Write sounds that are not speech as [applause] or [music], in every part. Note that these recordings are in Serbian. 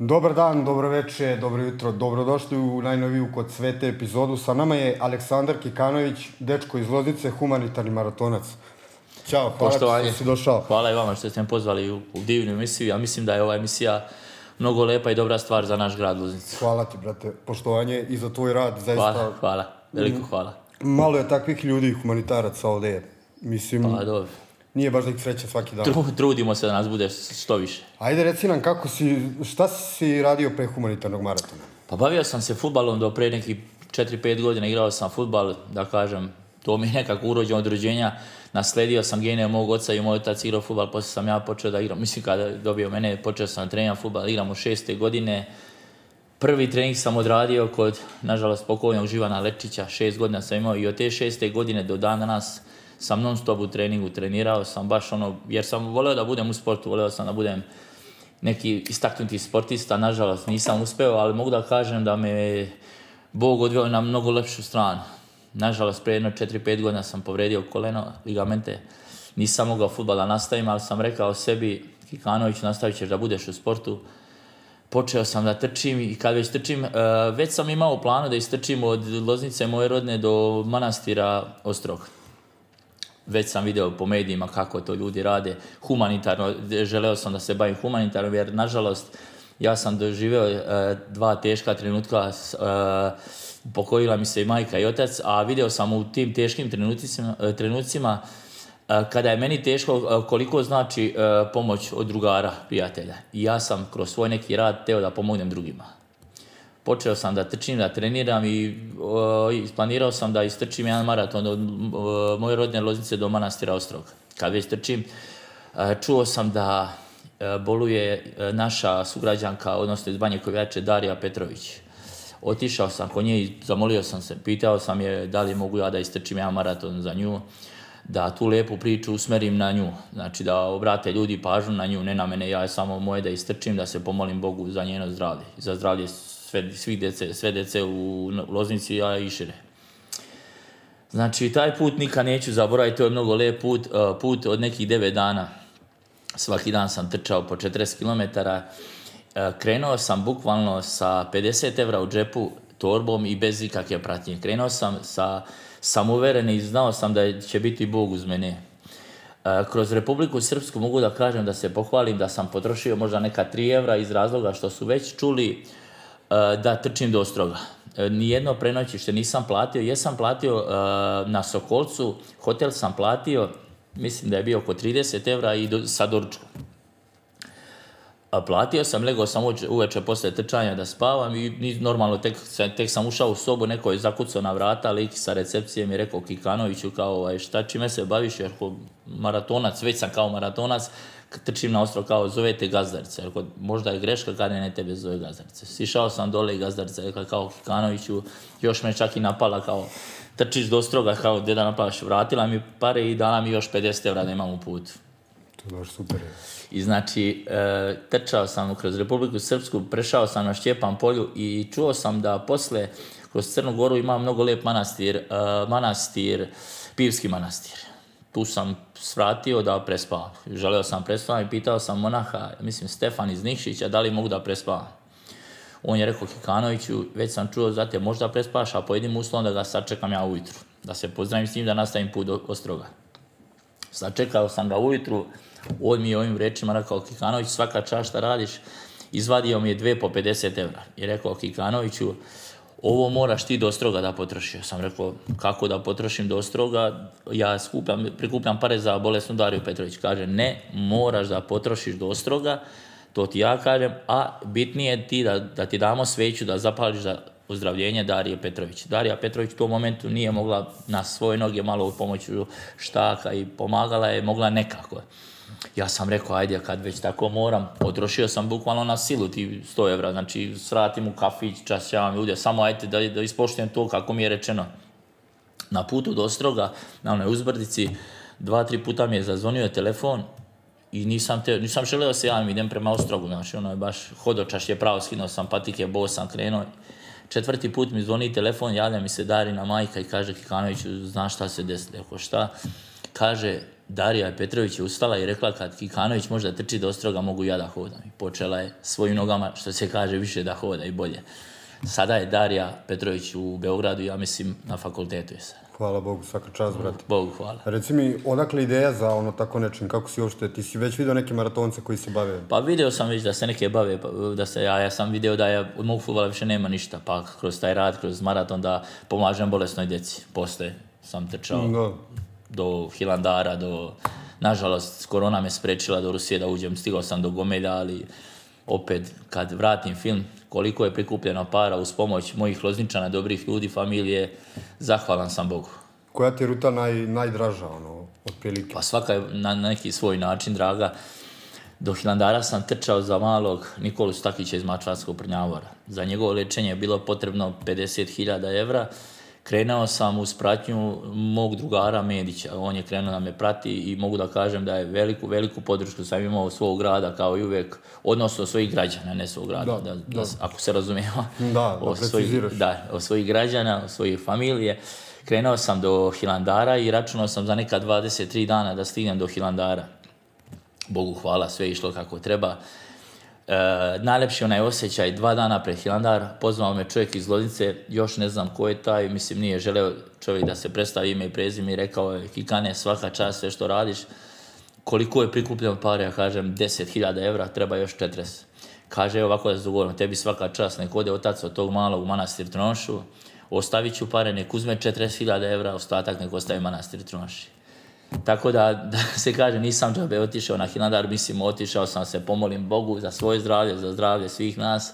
Dobar dan, dobro veče, dobro jutro, dobrodošli u najnoviju kod svete epizodu. Sa nama je Aleksandar Kikanović, dečko iz Loznice, humanitarni maratonac. Ćao, hvala što si došao. Hvala i vama što ste me pozvali u, divnu emisiju. Ja mislim da je ova emisija mnogo lepa i dobra stvar za naš grad Loznica. Hvala ti, brate, poštovanje i za tvoj rad. Zaista... Hvala, hvala, veliko mm. hvala. Malo je takvih ljudi, humanitaraca ovdje. Mislim, pa, nije baš nek svaki dan. trudimo se da nas bude što više. Ajde reci nam kako si, šta si radio pre humanitarnog maratona? Pa bavio sam se futbalom do pre nekih 4-5 godina igrao sam futbal, da kažem, to mi je nekako urođeno od rođenja. Nasledio sam gene mog oca i moj otac igrao futbal, poslije sam ja počeo da igram. Mislim, kada dobio mene, počeo sam treniran futbal, igram u šeste godine. Prvi trening sam odradio kod, nažalost, pokojnog Živana Lečića, šest godina sam imao i od te šeste godine do dan danas sam non stop u treningu, trenirao sam baš ono, jer sam voleo da budem u sportu, voleo sam da budem neki istaknuti sportista, nažalost nisam uspeo, ali mogu da kažem da me Bog odveo na mnogo lepšu stranu. Nažalost, prije jedno 4-5 godina sam povredio koleno, ligamente, nisam mogao futbala nastavim, ali sam rekao sebi, Kikanović, nastavit ćeš da budeš u sportu. Počeo sam da trčim i kad već trčim, e, već sam imao planu da istrčim od Loznice moje rodne do manastira Ostroga već sam video po medijima kako to ljudi rade humanitarno, želeo sam da se bavim humanitarno jer nažalost ja sam doživio e, dva teška trenutka, e, pokojila mi se i majka i otac, a video sam u tim teškim trenucima, e, kada je meni teško koliko znači pomoć od drugara, prijatelja. I ja sam kroz svoj neki rad teo da pomognem drugima počeo sam da trčim, da treniram i uh, isplanirao sam da istrčim jedan maraton od moje rodne loznice do manastira Ostrog. Kad već trčim, e, čuo sam da e, boluje e, naša sugrađanka, odnosno iz Banje Kovjače, Darija Petrović. Otišao sam kod nje i zamolio sam se, pitao sam je da li mogu ja da istrčim jedan maraton za nju, da tu lijepu priču usmerim na nju, znači da obrate ljudi pažnju na nju, ne na mene, ja je samo moje da istrčim, da se pomolim Bogu za njeno zdravlje, za zdravlje sve, svih dece, sve u Loznici, a i šire. Znači, taj put nikad neću zaboraviti, to je mnogo lijep put, e, put od nekih 9 dana. Svaki dan sam trčao po 40 km. E, krenuo sam bukvalno sa 50 evra u džepu, torbom i bez ikakve pratnje. Krenuo sam sa samouveren i znao sam da će biti Bog uz mene. E, kroz Republiku Srpsku mogu da kažem da se pohvalim da sam potrošio možda neka 3 evra iz razloga što su već čuli Eh, da trčim do Ostroga. Eh, nijedno prenoćište nisam platio, jesam platio eh, na Sokolcu, hotel sam platio, mislim da je bio oko 30 evra i do, sa doručkom. platio sam, legao sam uveče poslije trčanja da spavam i normalno tek, sam ušao u sobu, neko je zakucao na vrata, lik sa recepcije mi je rekao Kikanoviću kao ovaj, šta čime se baviš jer maratonac, već sam kao maratonac, trčim na ostro kao zovete gazdarice, rekao, možda je greška kad ne tebe zove gazdarce. Sišao sam dole i gazdarica rekla kao Kikanoviću, još me čak i napala kao trčiš do ostroga kao deda napadaš, vratila mi pare i dala mi još 50 evra da imam u putu. To je baš super. I znači, e, trčao sam kroz Republiku Srpsku, prešao sam na Štjepan polju i čuo sam da posle kroz Crnu Goru ima mnogo lijep manastir, e, manastir, Pivski manastir tu sam svratio da prespavam. Želeo sam prespavam i pitao sam monaha, mislim Stefan iz Nikšića, da li mogu da prespavam. On je rekao Kikanoviću, već sam čuo za te, možda prespaš, a po uslovom da ga sačekam ja ujutru. Da se pozdravim s njim, da nastavim put do Ostroga. Sačekao sam ga ujutru, on mi je ovim rečima rekao, Kikanović, svaka čašta radiš, izvadio mi je dve po 50 evra. I rekao Kikanoviću, ovo moraš ti do stroga da potrošiš. Sam rekao, kako da potrošim do stroga, ja skupljam, prikupljam pare za bolesnu Dariju Petrović. Kaže, ne, moraš da potrošiš do stroga, to ti ja kažem, a bitnije ti da, ti damo sveću da zapališ za uzdravljenje Darije Petrović. Darija Petrović u tom momentu nije mogla na svoje noge malo u pomoću štaka i pomagala je, mogla nekako. Ja sam rekao, ajde, kad već tako moram, potrošio sam bukvalno na silu ti 100 evra, znači sratim u kafić, vam ljudi, samo ajde da, da ispoštujem to kako mi je rečeno. Na putu do Ostroga, na onoj uzbrdici, dva, tri puta mi je zazvonio telefon i nisam, te, nisam želeo se javim, idem prema Ostrogu, znači ono je baš hodočaš je pravo, skinuo sam patike, bo krenuo. Četvrti put mi zvoni telefon, javlja mi se Darina majka i kaže Kikanoviću, znaš šta se desilo, šta? Kaže, Darija Petrović je ustala i rekla kad Kikanović možda trči do ostroga mogu ja da hodam. I počela je svojim nogama, što se kaže, više da hoda i bolje. Sada je Darija Petrović u Beogradu, ja mislim, na fakultetu je sada. Hvala Bogu, svaka čast, brate. Bogu hvala. Reci mi, odakle ideja za ono tako nečim, kako si uopšte, ti si već vidio neke maratonce koji se bave? Pa video sam već da se neke bave, pa, da se, ja, ja sam video da je od mog futbola više nema ništa, pa kroz taj rad, kroz maraton da pomažem bolesnoj djeci, postoje sam trčao do Hilandara, do... Nažalost, korona me sprečila do Rusije da uđem, stigao sam do Gomelja, ali opet kad vratim film, koliko je prikupljeno para uz pomoć mojih lozničana, dobrih ljudi, familije, zahvalan sam Bogu. Koja ti je ruta najdraža, ono, otprilike? Pa svaka je na neki svoj način draga. Do Hilandara sam trčao za malog Nikolu Stakića iz Mačvarskog Prnjavora. Za njegovo lečenje je bilo potrebno 50.000 evra, krenuo sam u spratnju mog drugara Medića. On je krenuo da me prati i mogu da kažem da je veliku, veliku podršku sam imao svog grada kao i uvijek, odnosno svojih građana, ne svog grada, da, ako se razumijeva. Da, o svojih, da, svojih građana, o svojih familije. Krenuo sam do Hilandara i računao sam za neka 23 dana da stignem do Hilandara. Bogu hvala, sve je išlo kako treba. E, onaj osjećaj, dva dana pred Hilandar, pozvao me čovjek iz Lodnice, još ne znam ko je taj, mislim nije želeo čovjek da se predstavi ime i prezime i rekao je Kikane svaka čast sve što radiš, koliko je prikupljeno pare ja kažem 10.000 evra, treba još 40. Kaže, ovako da se dogovorim, tebi svaka čast, nek ode otac od tog malog u manastir Tronošu, ostavit ću pare, nek uzme 40.000 evra, ostatak nek ostavi manastir Tronoši. Tako da, [laughs] da se kaže, nisam džabe otišao na Hilandar, mislim, otišao sam se, pomolim Bogu za svoje zdravlje, za zdravlje svih nas,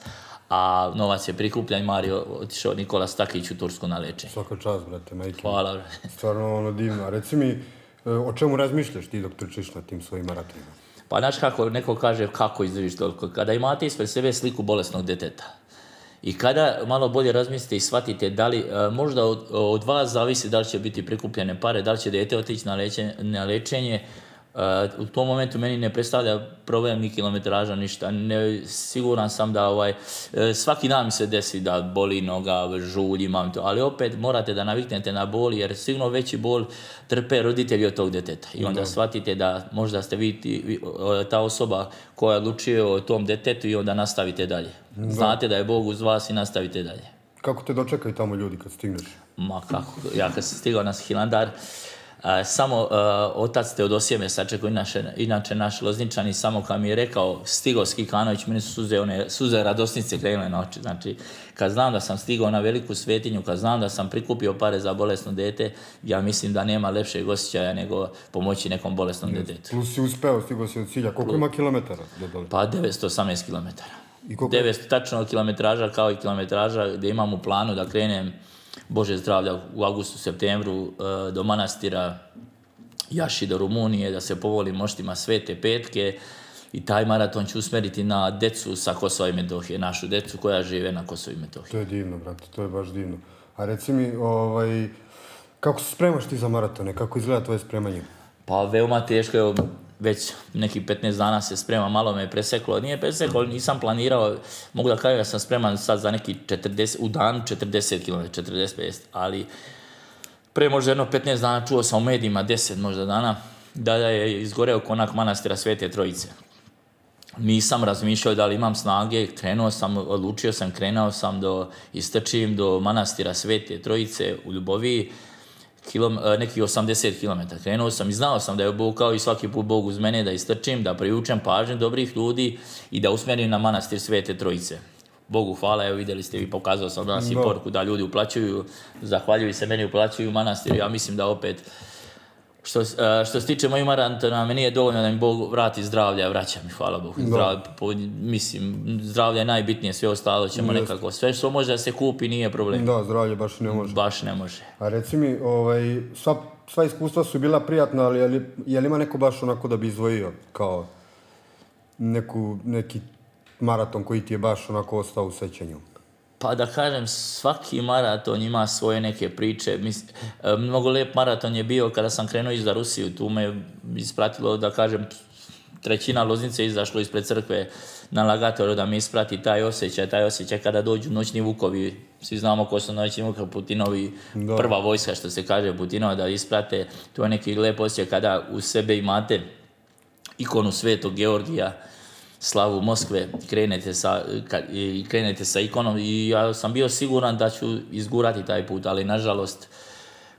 a novac je prikupljan i Mario otišao Nikola Stakić u Tursku na lečenje. Svaka čast, brate, majke. Hvala, brate. [laughs] Stvarno, ono, divno. Reci mi, e, o čemu razmišljaš ti dok trčiš na tim svojim maratonima? Pa znaš kako, neko kaže kako izdržiš toliko. Kada imate ispred sebe sliku bolesnog deteta, i kada malo bolje razmislite i shvatite da li e, možda od, vas zavisi da li će biti prikupljene pare, da li će dijete otići na lečenje Uh, u tom momentu meni ne predstavlja problem ni kilometraža, ništa. Ne, siguran sam da ovaj, uh, svaki dan mi se desi da boli noga, žulj, imam to. Ali opet morate da naviknete na bol, jer sigurno veći bol trpe roditelji od tog deteta. I onda shvatite da možda ste vi ta osoba koja odlučuje o tom detetu i onda nastavite dalje. Znate da je Bog uz vas i nastavite dalje. Kako te dočekaju tamo ljudi kad stigneš? Ma kako, ja kad sam stigao na Hilandar, samo e, otac od Mesačeko, inače, inače naš lozničani, samo kad mi je rekao stigo Skikanović, meni su suze, one, suze radosnice krenule na oči. Znači, kad znam da sam stigao na veliku svetinju, kad znam da sam prikupio pare za bolesno dete, ja mislim da nema lepšeg osjećaja nego pomoći nekom bolesnom detetu. Plus si uspeo, stigao si od cilja. Koliko ima kilometara? Pa 918 kilometara. I koliko... 900 tačno kilometraža kao i kilometraža gdje imam u planu da krenem Bože zdravlja u augustu, septembru e, do manastira Jaši do Rumunije, da se povoli moštima Svete Petke i taj maraton ću usmeriti na decu sa Kosova i Metohije, našu decu koja žive na Kosova i Metohije. To je divno, brate, to je baš divno. A reci mi, ovaj, kako se spremaš ti za maratone? Kako izgleda tvoje spremanje? Pa veoma teško, evo, već nekih 15 dana se sprema, malo me je preseklo, nije preseklo, nisam planirao, mogu da kažem da sam spreman sad za neki 40, u danu 40 km, 40 ali pre možda jedno 15 dana čuo sam u medijima, 10 možda dana, da je izgoreo konak manastira Svete Trojice. Nisam razmišljao da li imam snage, krenuo sam, odlučio sam, krenuo sam do, istrčim do manastira Svete Trojice u Ljuboviji, kilom, neki 80 km. Krenuo sam i znao sam da je Bog kao i svaki put Bog uz mene, da istrčim, da priučem pažnju dobrih ljudi i da usmjerim na manastir Svete Trojice. Bogu hvala, evo vidjeli ste i pokazao sam danas i porku da ljudi uplaćuju, zahvaljuju se meni, uplaćuju manastir, ja mislim da opet što, e, što se tiče mojih maratona, meni dovoljno da mi Bog vrati zdravlja, vraća mi, hvala Bogu. Zdravlje, mislim, zdravlje je najbitnije, sve ostalo ćemo Just. nekako. Sve što može da se kupi nije problem. Da, zdravlje baš ne može. Baš ne može. A reci mi, ovaj, sva, sva iskustva su bila prijatna, ali je li, ima neko baš onako da bi izvojio kao neku, neki maraton koji ti je baš onako ostao u sećanju? pa da kažem, svaki maraton ima svoje neke priče. E, mnogo lep maraton je bio kada sam krenuo iza Rusiju, tu me ispratilo, da kažem, trećina loznice izašlo ispred crkve na lagatoru da mi isprati taj osjećaj, taj osjećaj kada dođu noćni vukovi, svi znamo ko su noćni vukovi, Putinovi, prva vojska što se kaže Putinova da isprate, to je neki lep osjećaj kada u sebe imate ikonu Svetog Georgija, slavu Moskve krenete sa, krenete sa ikonom i ja sam bio siguran da ću izgurati taj put, ali nažalost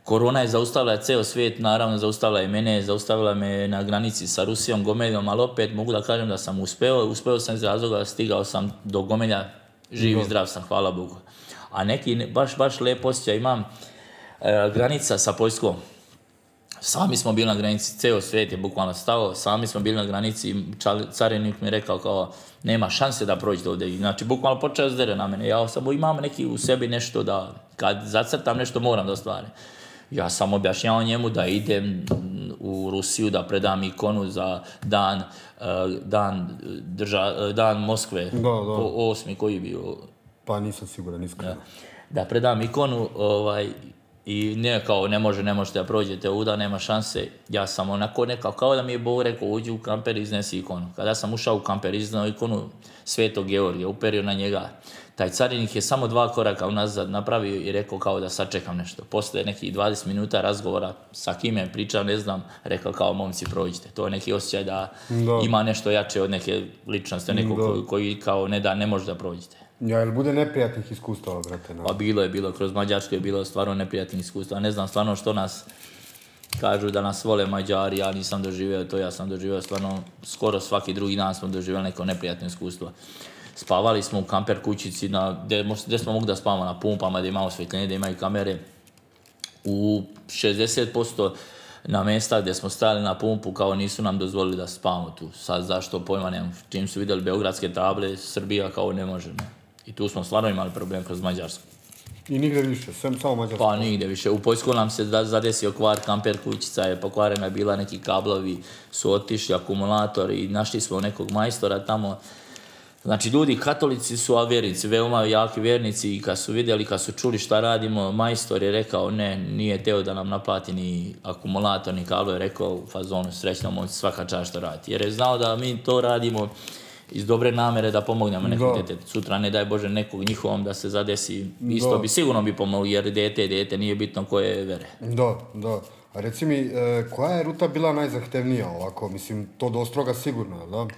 korona je zaustavila ceo svijet, naravno zaustavila je mene, zaustavila me na granici sa Rusijom, Gomeljom, ali opet mogu da kažem da sam uspeo, uspeo sam iz razloga, stigao sam do Gomelja, živ i zdrav sam, hvala Bogu. A neki baš, baš lep osjećaj imam, e, granica sa Poljskom, sami smo bili na granici, ceo svijet je bukvalno stao, sami smo bili na granici, carinik mi je rekao kao, nema šanse da prođete ovdje, znači bukvalno počeo zdere na mene, ja samo imam neki u sebi nešto da, kad zacrtam nešto moram da ostvarim. Ja sam objašnjavao njemu da idem u Rusiju da predam ikonu za dan, e, dan, e, dan Moskve, da, osmi koji je bio. Pa nisam siguran, iskreno. Da, da predam ikonu, ovaj, i ne kao ne može, ne možete da prođete uda, nema šanse, ja sam onako nekao, kao da mi je Bog rekao uđi u kamper, iznesi ikonu. Kada sam ušao u kamper, iznao ikonu Svetog Georgija, uperio na njega. Taj carinik je samo dva koraka unazad napravio i rekao kao da čekam nešto. Poslije nekih 20 minuta razgovora sa kime pričam, ne znam, rekao kao momci prođite. To je neki osjećaj da, ima nešto jače od neke ličnosti, nekog koji, koji kao ne da ne može da prođete. Ja, jel bude neprijatnih iskustava, brate? Pa bilo je, bilo. Kroz Mađarsku je bilo stvarno neprijatnih iskustava. Ne znam stvarno što nas kažu da nas vole Mađari, ja nisam doživio to, ja sam doživio stvarno skoro svaki drugi dan smo doživjeli neko neprijatno iskustvo. Spavali smo u kamper kućici na, gdje, smo mogli da spavamo, na pumpama gdje imamo svetljenje, gdje imaju kamere. U 60% na mjesta gdje smo stajali na pumpu kao nisu nam dozvolili da spavamo tu. Sad zašto pojma nemam, čim su vidjeli beogradske table, Srbija kao ne može. I tu smo stvarno imali problem kroz Mađarsku. I nigde više, samo Mađarsku. Pa nigde više. U Poljsku nam se zadesio kvar, kamper kućica je pokvarena, bila neki kablovi, su otišli akumulator i našli smo nekog majstora tamo. Znači, ljudi katolici su, a vjernici, veoma jaki vjernici i kad su vidjeli, kad su čuli šta radimo, majstor je rekao, ne, nije teo da nam naplati ni akumulator, ni kablo, je rekao, fazonu, srećno, svaka čast što raditi. Jer je znao da mi to radimo iz dobre namere da pomognemo nekom djetetu. Sutra ne daj Bože nekog njihovom da se zadesi, isto bi sigurno bi pomogli jer dete, dete, nije bitno koje vere. Do, do. A reci mi, e, koja je ruta bila najzahtevnija ovako? Mislim, to do Ostroga sigurno, da?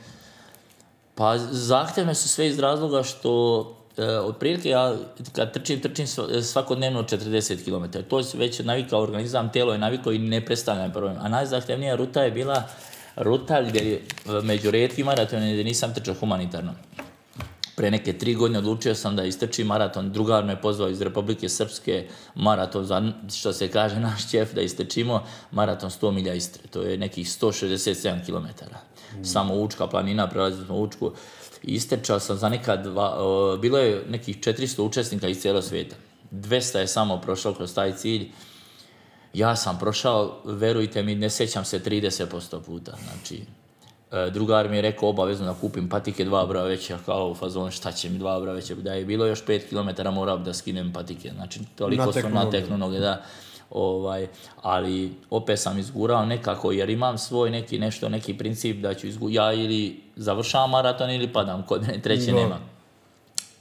Pa zahtjevne su sve iz razloga što e, otprilike ja kad trčim, trčim e, svakodnevno 40 km. To je već navikao organizam, telo je navikao i ne predstavljam problem. A najzahtjevnija ruta je bila ruta gdje je među rijetki maraton dakle, gdje nisam trčao humanitarno. Pre neke tri godine odlučio sam da istrči maraton. Drugar me pozvao iz Republike Srpske maraton, za, što se kaže [laughs] naš šef, da istrčimo maraton 100 milja Istre. To je nekih 167 km. Samo Učka planina, prelazili smo Učku. Istrčao sam za nekad, bilo je nekih 400 učesnika iz cijelog svijeta. 200 je samo prošlo kroz taj cilj. Ja sam prošao, verujte mi, ne sjećam se 30% puta. Znači, e, drugar mi je rekao obavezno da kupim patike dva bra veća, kao fazon šta će mi dva bra veće, da je bilo još 5 km morao da skinem patike, znači toliko sam na noge, da. Ovaj, ali opet sam izgurao nekako jer imam svoj neki nešto, neki princip da ću izgu... ja ili završavam maraton ili padam, kod mene treće nema.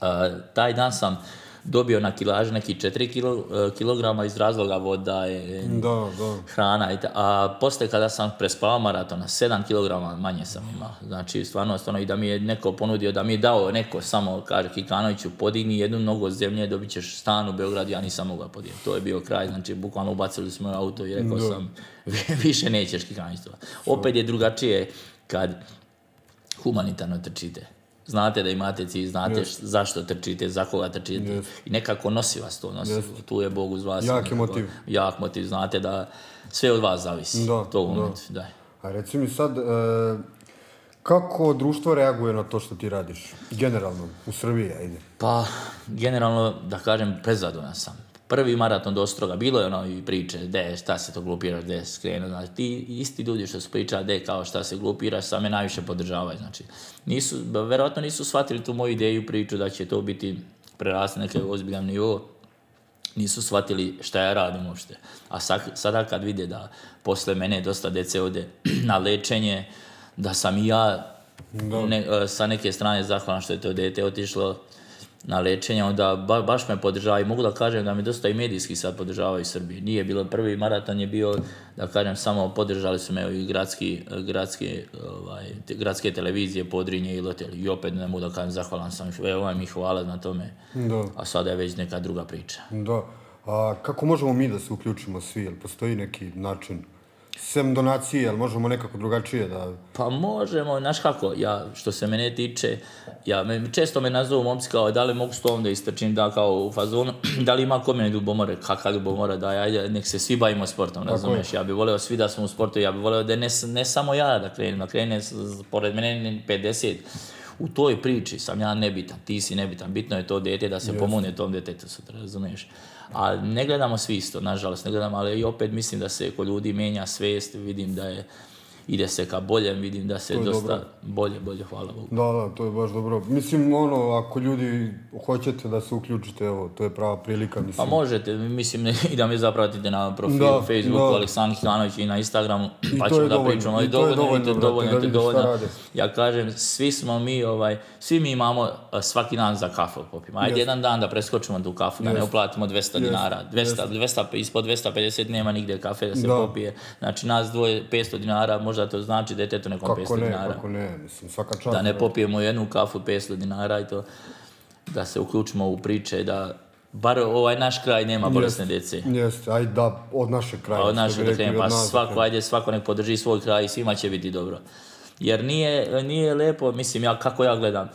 E, taj dan sam dobio na kilaž neki 4 kilo, e, kilograma iz razloga voda je da, da. hrana. I a poslije kada sam prespavao maratona, 7 kilograma manje sam imao. Znači, stvarno, stvarno, i da mi je neko ponudio, da mi je dao neko samo, kaže Kikanoviću, podigni jednu nogu zemlje, dobit ćeš stan u Beogradu, ja nisam mogao podignuti. To je bio kraj, znači, bukvalno ubacili smo auto i rekao sam, [laughs] više nećeš Kikanović. Opet je drugačije kad humanitarno trčite znate da imate cilj, znate yes. zašto trčite, za koga trčite yes. i nekako nosi vas to, nosi, yes. tu je Bog uz vas. Jak nekako, motiv. Jak motiv, znate da sve od vas zavisi. Da, to moment, da. da. A reci mi sad, e, kako društvo reaguje na to što ti radiš, generalno, u Srbiji, ajde? Pa, generalno, da kažem, prezadovan sam prvi maraton do Ostroga, bilo je ono i priče, de, šta se to glupira, de, skrenu, znači, ti isti ljudi što su pričali, de, kao šta se glupira, sa me najviše podržavaju, znači, nisu, verovatno nisu shvatili tu moju ideju, priču, da će to biti prerasti neke ozbiljan nivo, nisu shvatili šta ja radim uopšte. A sada kad vide da posle mene dosta dece ode [clears throat] na lečenje, da sam i ja e, sa neke strane zahvalan što je to dete otišlo, na lečenje, onda baš me podržavaju. Mogu da kažem da me dosta i medijski sad podržavaju Srbije. Nije bilo prvi maraton je bio, da kažem, samo podržali su me i gradski, ovaj, gradske televizije, Podrinje i Lotel. I opet ne mogu da kažem, zahvalan sam, ovaj mi hvala na tome. A sada je već neka druga priča. Da. A kako možemo mi da se uključimo svi? Jel postoji neki način? Sem donacije, ali možemo nekako drugačije da... Pa možemo, znaš kako, ja, što se mene tiče, ja, me, često me nazovu momci kao, da li mogu s tom da istrčim, da kao u fazonu, [clears throat] da li ima kome ljubomore, kakav ljubomore da ajde, nek se svi bavimo sportom, razumiješ, ja bi voleo svi da smo u sportu, ja bi voleo da ne, ne samo ja da krenem, da krene pored mene 50, u toj priči sam ja nebitan, ti si nebitan, bitno je to dete da se yes. pomogne tom detetu sutra, razumiješ a ne gledamo svi isto, nažalost, ne gledamo, ali i opet mislim da se kod ljudi menja svijest, vidim da je ide se ka boljem, vidim da se dosta bolje, bolje, hvala Bogu. Da, da, to je baš dobro. Mislim, ono, ako ljudi hoćete da se uključite, evo, to je prava prilika, pa mislim. Pa možete, mislim, [laughs] i da mi zapratite na profilu da, Facebooku, Aleksandar Hlanović i na Instagramu, pa ćemo da pričamo. I to je dovoljno, dovoljno, Ja kažem, svi smo mi, ovaj, svi mi imamo eh, svaki dan za kafu popimo. Ajde, yes. jedan dan da preskočimo tu kafu, da ne uplatimo 200 dinara. 200, 200, ispod 250 nema nigdje kafe da se da. popije. Znači, nas dvoje, 500 dinara, možda možda to znači detetu nekom kako 500 ne, dinara. Kako ne, mislim, svaka čast. Da ne popijemo jednu kafu 500 dinara i to, da se uključimo u priče, da bar ovaj naš kraj nema bolesne djece. Jeste, aj da, od našeg kraja. Od našeg da pa svako, ajde, svako nek podrži svoj kraj i svima će biti dobro. Jer nije, nije lepo, mislim, ja, kako ja gledam,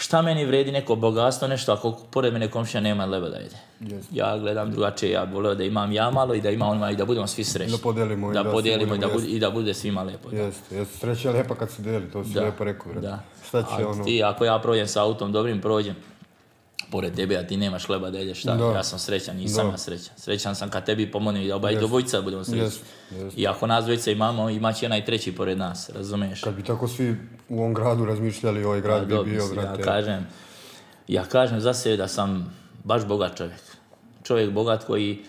šta meni vredi neko bogatstvo, nešto, ako pored mene komšija nema leba da ide. Yes. Ja gledam drugačije, ja voleo da imam ja malo i da ima onaj, i da budemo svi srećni. Da podelimo. Da, podelimo i da, bude, i da bude svima lepo. Jeste, jeste. Sreća je lijepa kad se deli, to si da. lijepo rekao. Da. Šta će A, ono? Ti, ako ja prođem sa autom dobrim, prođem pored tebe, a ti nemaš hleba da šta? Ja sam srećan, nisam ja srećan. Srećan sam kad tebi pomogne i da obaj dvojica budemo srećni. I ako nas dvojica imamo, imat će onaj treći pored nas, razumeš? Kad bi tako svi u ovom gradu razmišljali, ovaj grad bi bio, Ja kažem, ja kažem za sebe da sam baš bogat čovjek. Čovjek bogat koji,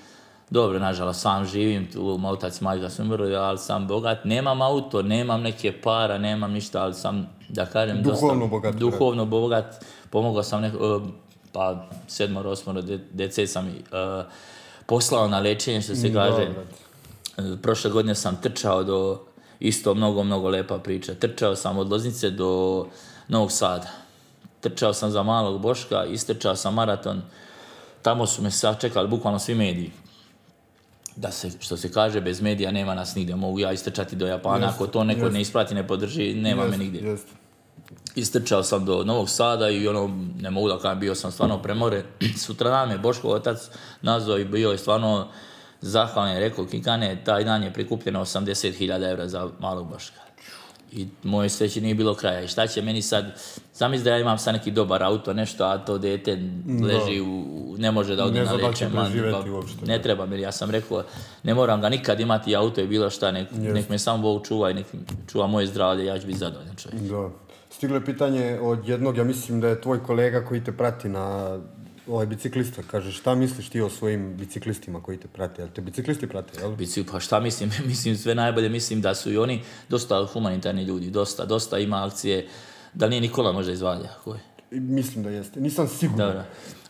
dobro, nažalost, sam živim tu, moj otac i majka su umrli, ali sam bogat. Nemam auto, nemam neke para, nemam ništa, ali sam, da kažem, duhovno bogat. Duhovno bogat. Pomogao sam neko, pa sedmor, osmoro dece sam uh, poslao na lečenje, što se mm, kaže. Prošle godine sam trčao do, isto mnogo, mnogo lepa priča, trčao sam od Loznice do Novog Sada. Trčao sam za malog Boška, istrčao sam maraton, tamo su me čekali, bukvalno svi mediji da se, što se kaže, bez medija nema nas nigdje. Mogu ja istrčati do Japana, ako to neko ne isprati, ne podrži, nema me nigdje istrčao sam do Novog Sada i ono, ne mogu da kažem, bio sam stvarno premore. [clears throat] sutra me Boško otac nazvao i bio je stvarno zahvalan i rekao Kikane, taj dan je prikupljeno 80.000 evra za malog Boška. I moje sreće nije bilo kraja. I šta će meni sad, sam da ja imam sad neki dobar auto, nešto, a to dete leži u, ne može da odi ne na Ne treba mi, ja sam rekao, ne moram ga nikad imati auto i bilo šta, nek, me samo Bog čuva i nek čuva moje zdravlje, ja ću biti zadovoljan čovjek. Stiglo je pitanje od jednog, ja mislim da je tvoj kolega koji te prati na ovaj biciklista, kaže šta misliš ti o svojim biciklistima koji te prate, jel te biciklisti prate, jel? Bici, pa šta mislim, [laughs] mislim sve najbolje, mislim da su i oni dosta humanitarni ljudi, dosta, dosta ima akcije, da nije Nikola možda izvalja, koji? Mislim da jeste, nisam siguran.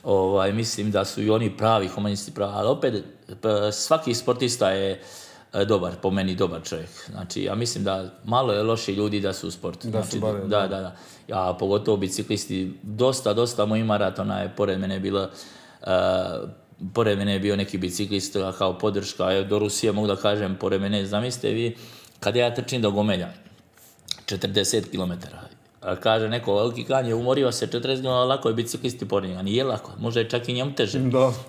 Ovaj, mislim da su i oni pravi humanisti pravi, ali opet svaki sportista je E, dobar, po meni dobar čovjek. Znači, ja mislim da malo je loših ljudi da su u sportu. Da, znači, da, da, da. Ja, pogotovo biciklisti, dosta, dosta moj marat, ona je pored mene bila, uh, pored mene je bio neki biciklist kao podrška, je, do Rusije mogu da kažem, pored mene, zamislite vi, kada ja trčim do Gomelja, 40 km, kaže neko, veliki kan je umorio se 40 godina, lako je biciklisti ciklisti njega. nije lako, možda je čak i njemu teže.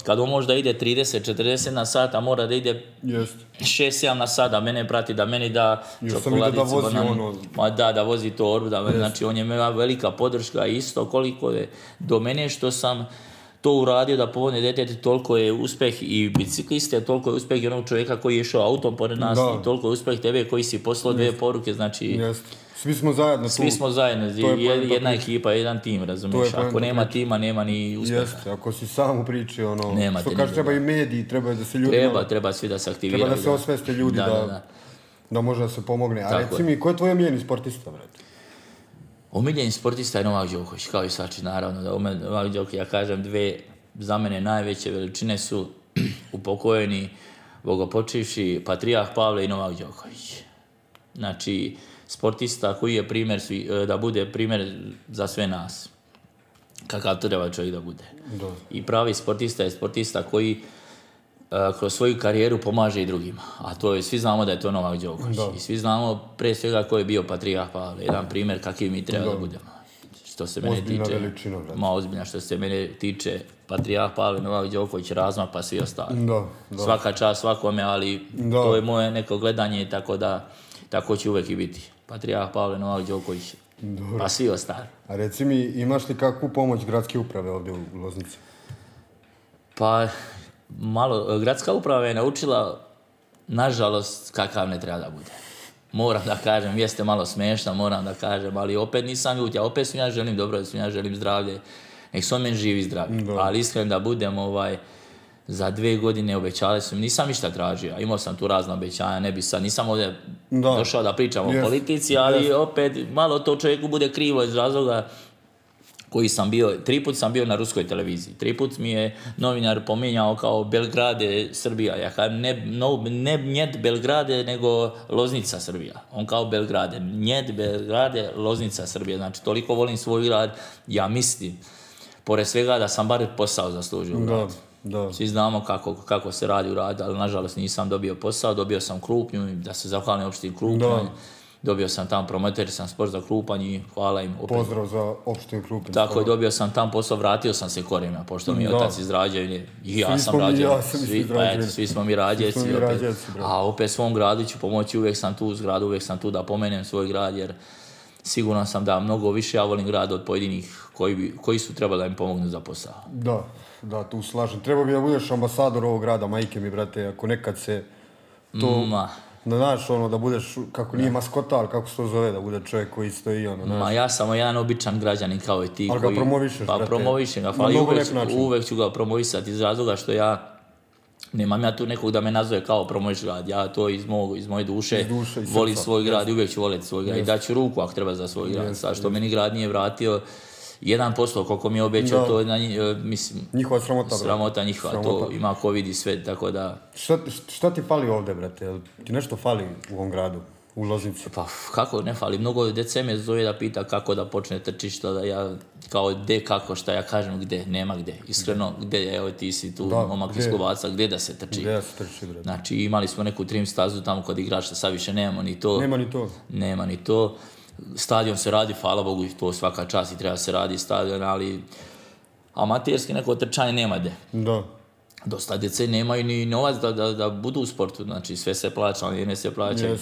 Kad on možda ide 30-40 na sat, a mora da ide Jest. 6-7 na sat, da mene prati, da meni da čokoladicu, da vozi banan, ono- ma da, da vozi to da, znači on je velika podrška, isto koliko je do mene što sam to uradio da povodne dete toliko je uspjeh i bicikliste, toliko je uspjeh i onog čovjeka koji je išao autom pored nas da. i toliko je uspjeh tebe koji si poslao dvije poruke, znači Jest svi smo zajedno. Svi smo zajedno, je jedna priča. ekipa, jedan tim, razumiješ. Ako nema priča. tima, nema ni uspjeha. Jeste, ako si sam u priči, ono, nema što kaže, treba i mediji, treba da se ljudi... Treba, treba svi da se aktiviraju. Treba da se osveste ljudi da, da, da. da može da se pomogne. A reci mi, ko je tvoj omiljeni sportista, brate? Omiljeni sportista je Novak Đoković, kao i Sači, naravno. Da Novak Đoković, ja kažem, dve za mene najveće veličine su [clears throat] upokojeni, bogopočivši Patrijah Pavle i Novak Đoković. Znači, sportista koji je primjer svi, e, da bude primjer za sve nas. Kakav treba čovjek da bude. Do. I pravi sportista je sportista koji e, kroz svoju karijeru pomaže i drugima. A to je, svi znamo da je to Novak Đoković. I svi znamo pre svega ko je bio patrija Pavle Jedan primjer kakvi mi treba da budemo. Što se mene tiče, veličina, ma ozbiljna što se mene tiče, patrija Pavle, Novak Đoković, Razma pa svi ostali. Do. Svaka čast svakome, ali to je moje neko gledanje, tako da tako će uvijek i biti. Patrijah Pavle Novak Đoković, pa svi ostali. A reci mi, imaš li kakvu pomoć gradske uprave ovdje u Loznici? Pa, malo, gradska uprava je naučila, nažalost, kakav ne treba da bude. Moram da kažem, jeste malo smešna, moram da kažem, ali opet nisam ljut, ja opet ja želim dobro, ja želim zdravlje, nek su živi zdravlje. Ali iskreno da budem ovaj, za dvije godine obećali su mi, nisam ništa tražio, imao sam tu razna obećanja, ne bi sad, nisam ovdje da. došao da pričam o politici, ali opet malo to čovjeku bude krivo iz razloga koji sam bio, tri sam bio na ruskoj televiziji, tri put mi je novinar pominjao kao Belgrade, Srbija, ja ne, no, ne njet Belgrade, nego Loznica Srbija, on kao Belgrade, njet Belgrade, Loznica Srbija, znači toliko volim svoj grad, ja mislim, pored svega da sam bar posao zaslužio. Da. Da. Svi znamo kako, kako se radi u radu, ali nažalost nisam dobio posao, dobio sam krupnju, da se zahvalim opštini krupnju. Dobio sam tam promoter, sam sport za krupanje, hvala im. Opet. Pozdrav za općinu krupanj. Tako je, dobio sam tam posao, vratio sam se korijena, pošto mi otac iz i ja sam radio, ja svi, pa svi smo mi rađeci. a opet svom gradu ću pomoći, uvijek sam tu u zgradu, uvijek sam tu da pomenem svoj grad, jer siguran sam da mnogo više ja volim grad od pojedinih koji, koji su trebali da im pomognu za posao. Da. Da, tu slažem. Treba bi da budeš ambasador ovog grada, majke mi, brate, ako nekad se to... Ma. Da znaš, ono, da budeš, kako nije maskota, ali kako se to zove, da bude čovjek koji stoji, ono, znaš. Ma ja sam jedan običan građanin kao i ti. Ali ga koji, promovišeš, Pa promovišem ga, pa uvek, ću ga promovisati iz razloga što ja nemam ja tu nekog da me nazove kao promoviš grad, ja to iz, iz moje duše, iz volim svoj grad i uvijek ću voliti svoj grad yes. i daću ruku ako treba za svoj grad, yes. sad što meni grad nije vratio jedan posto koliko mi je obećao, to na njih, e, mislim... Njihova sramota, njihova, to ima Covid i sve, tako da... Šta, šta ti fali ovdje, brate? ti nešto fali u ovom gradu? U Pa kako ne fali, mnogo dece me zove da pita kako da počne trčišta, da ja kao gde, kako, šta ja kažem gde, nema gde. Iskreno, gde, evo ti si tu da, momak iz Kovaca, gde da se trči? Gde se Znači imali smo neku trim stazu tamo kod igrača, sad više nemamo ni to. Nema ni to. Nema ni to stadion se radi, hvala Bogu, to svaka čast i treba se radi stadion, ali amaterski neko trčanje nema de. Da. Dosta djece nemaju ni novac da, da, da budu u sportu, znači sve se plaća, ali ne se plaća. Yes.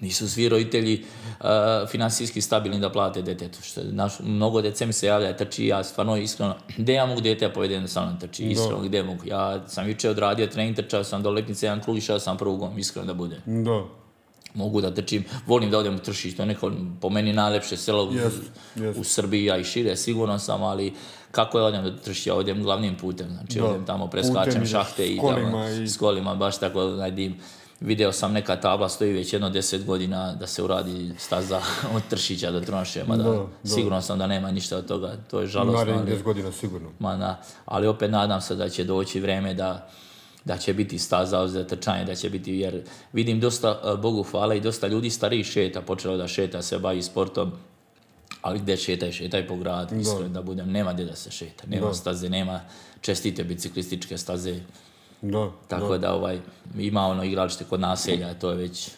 Nisu svi roditelji uh, financijski stabilni da plate detetu. Što naš, mnogo djece mi se javlja, trči ja stvarno iskreno, gdje ja mogu djete povedem da sam trči, iskreno, gdje mogu. Ja sam jučer odradio trening, trčao sam do letnice, jedan krug, išao sam prugom, iskreno da bude. Da mogu da trčim, volim da odem u Tršić, to je neko, po meni najlepše selo u Srbiji, a i šire, sigurno sam, ali kako je odem do ja odem glavnim putem, znači da. odem tamo, preskačem šahte i, tamo, i... s kolima, baš tako, najdim video sam neka tabla stoji već jedno deset godina da se uradi staza [laughs] od Tršića do Tronošema. Da, da, Sigurno sam da nema ništa od toga, to je žalostno. Narednih godina sigurno. Ma da, ali opet nadam se da će doći vreme da da će biti staza za trčanje, da će biti, jer vidim dosta, e, Bogu hvala, i dosta ljudi stariji šeta, počelo da šeta, se bavi sportom, ali gdje šetaj, šetaj po gradu, iskreno da budem, nema gdje da se šeta, nema staze, nema čestite biciklističke staze, Tako da. da ovaj, ima ono igralište kod naselja, to je već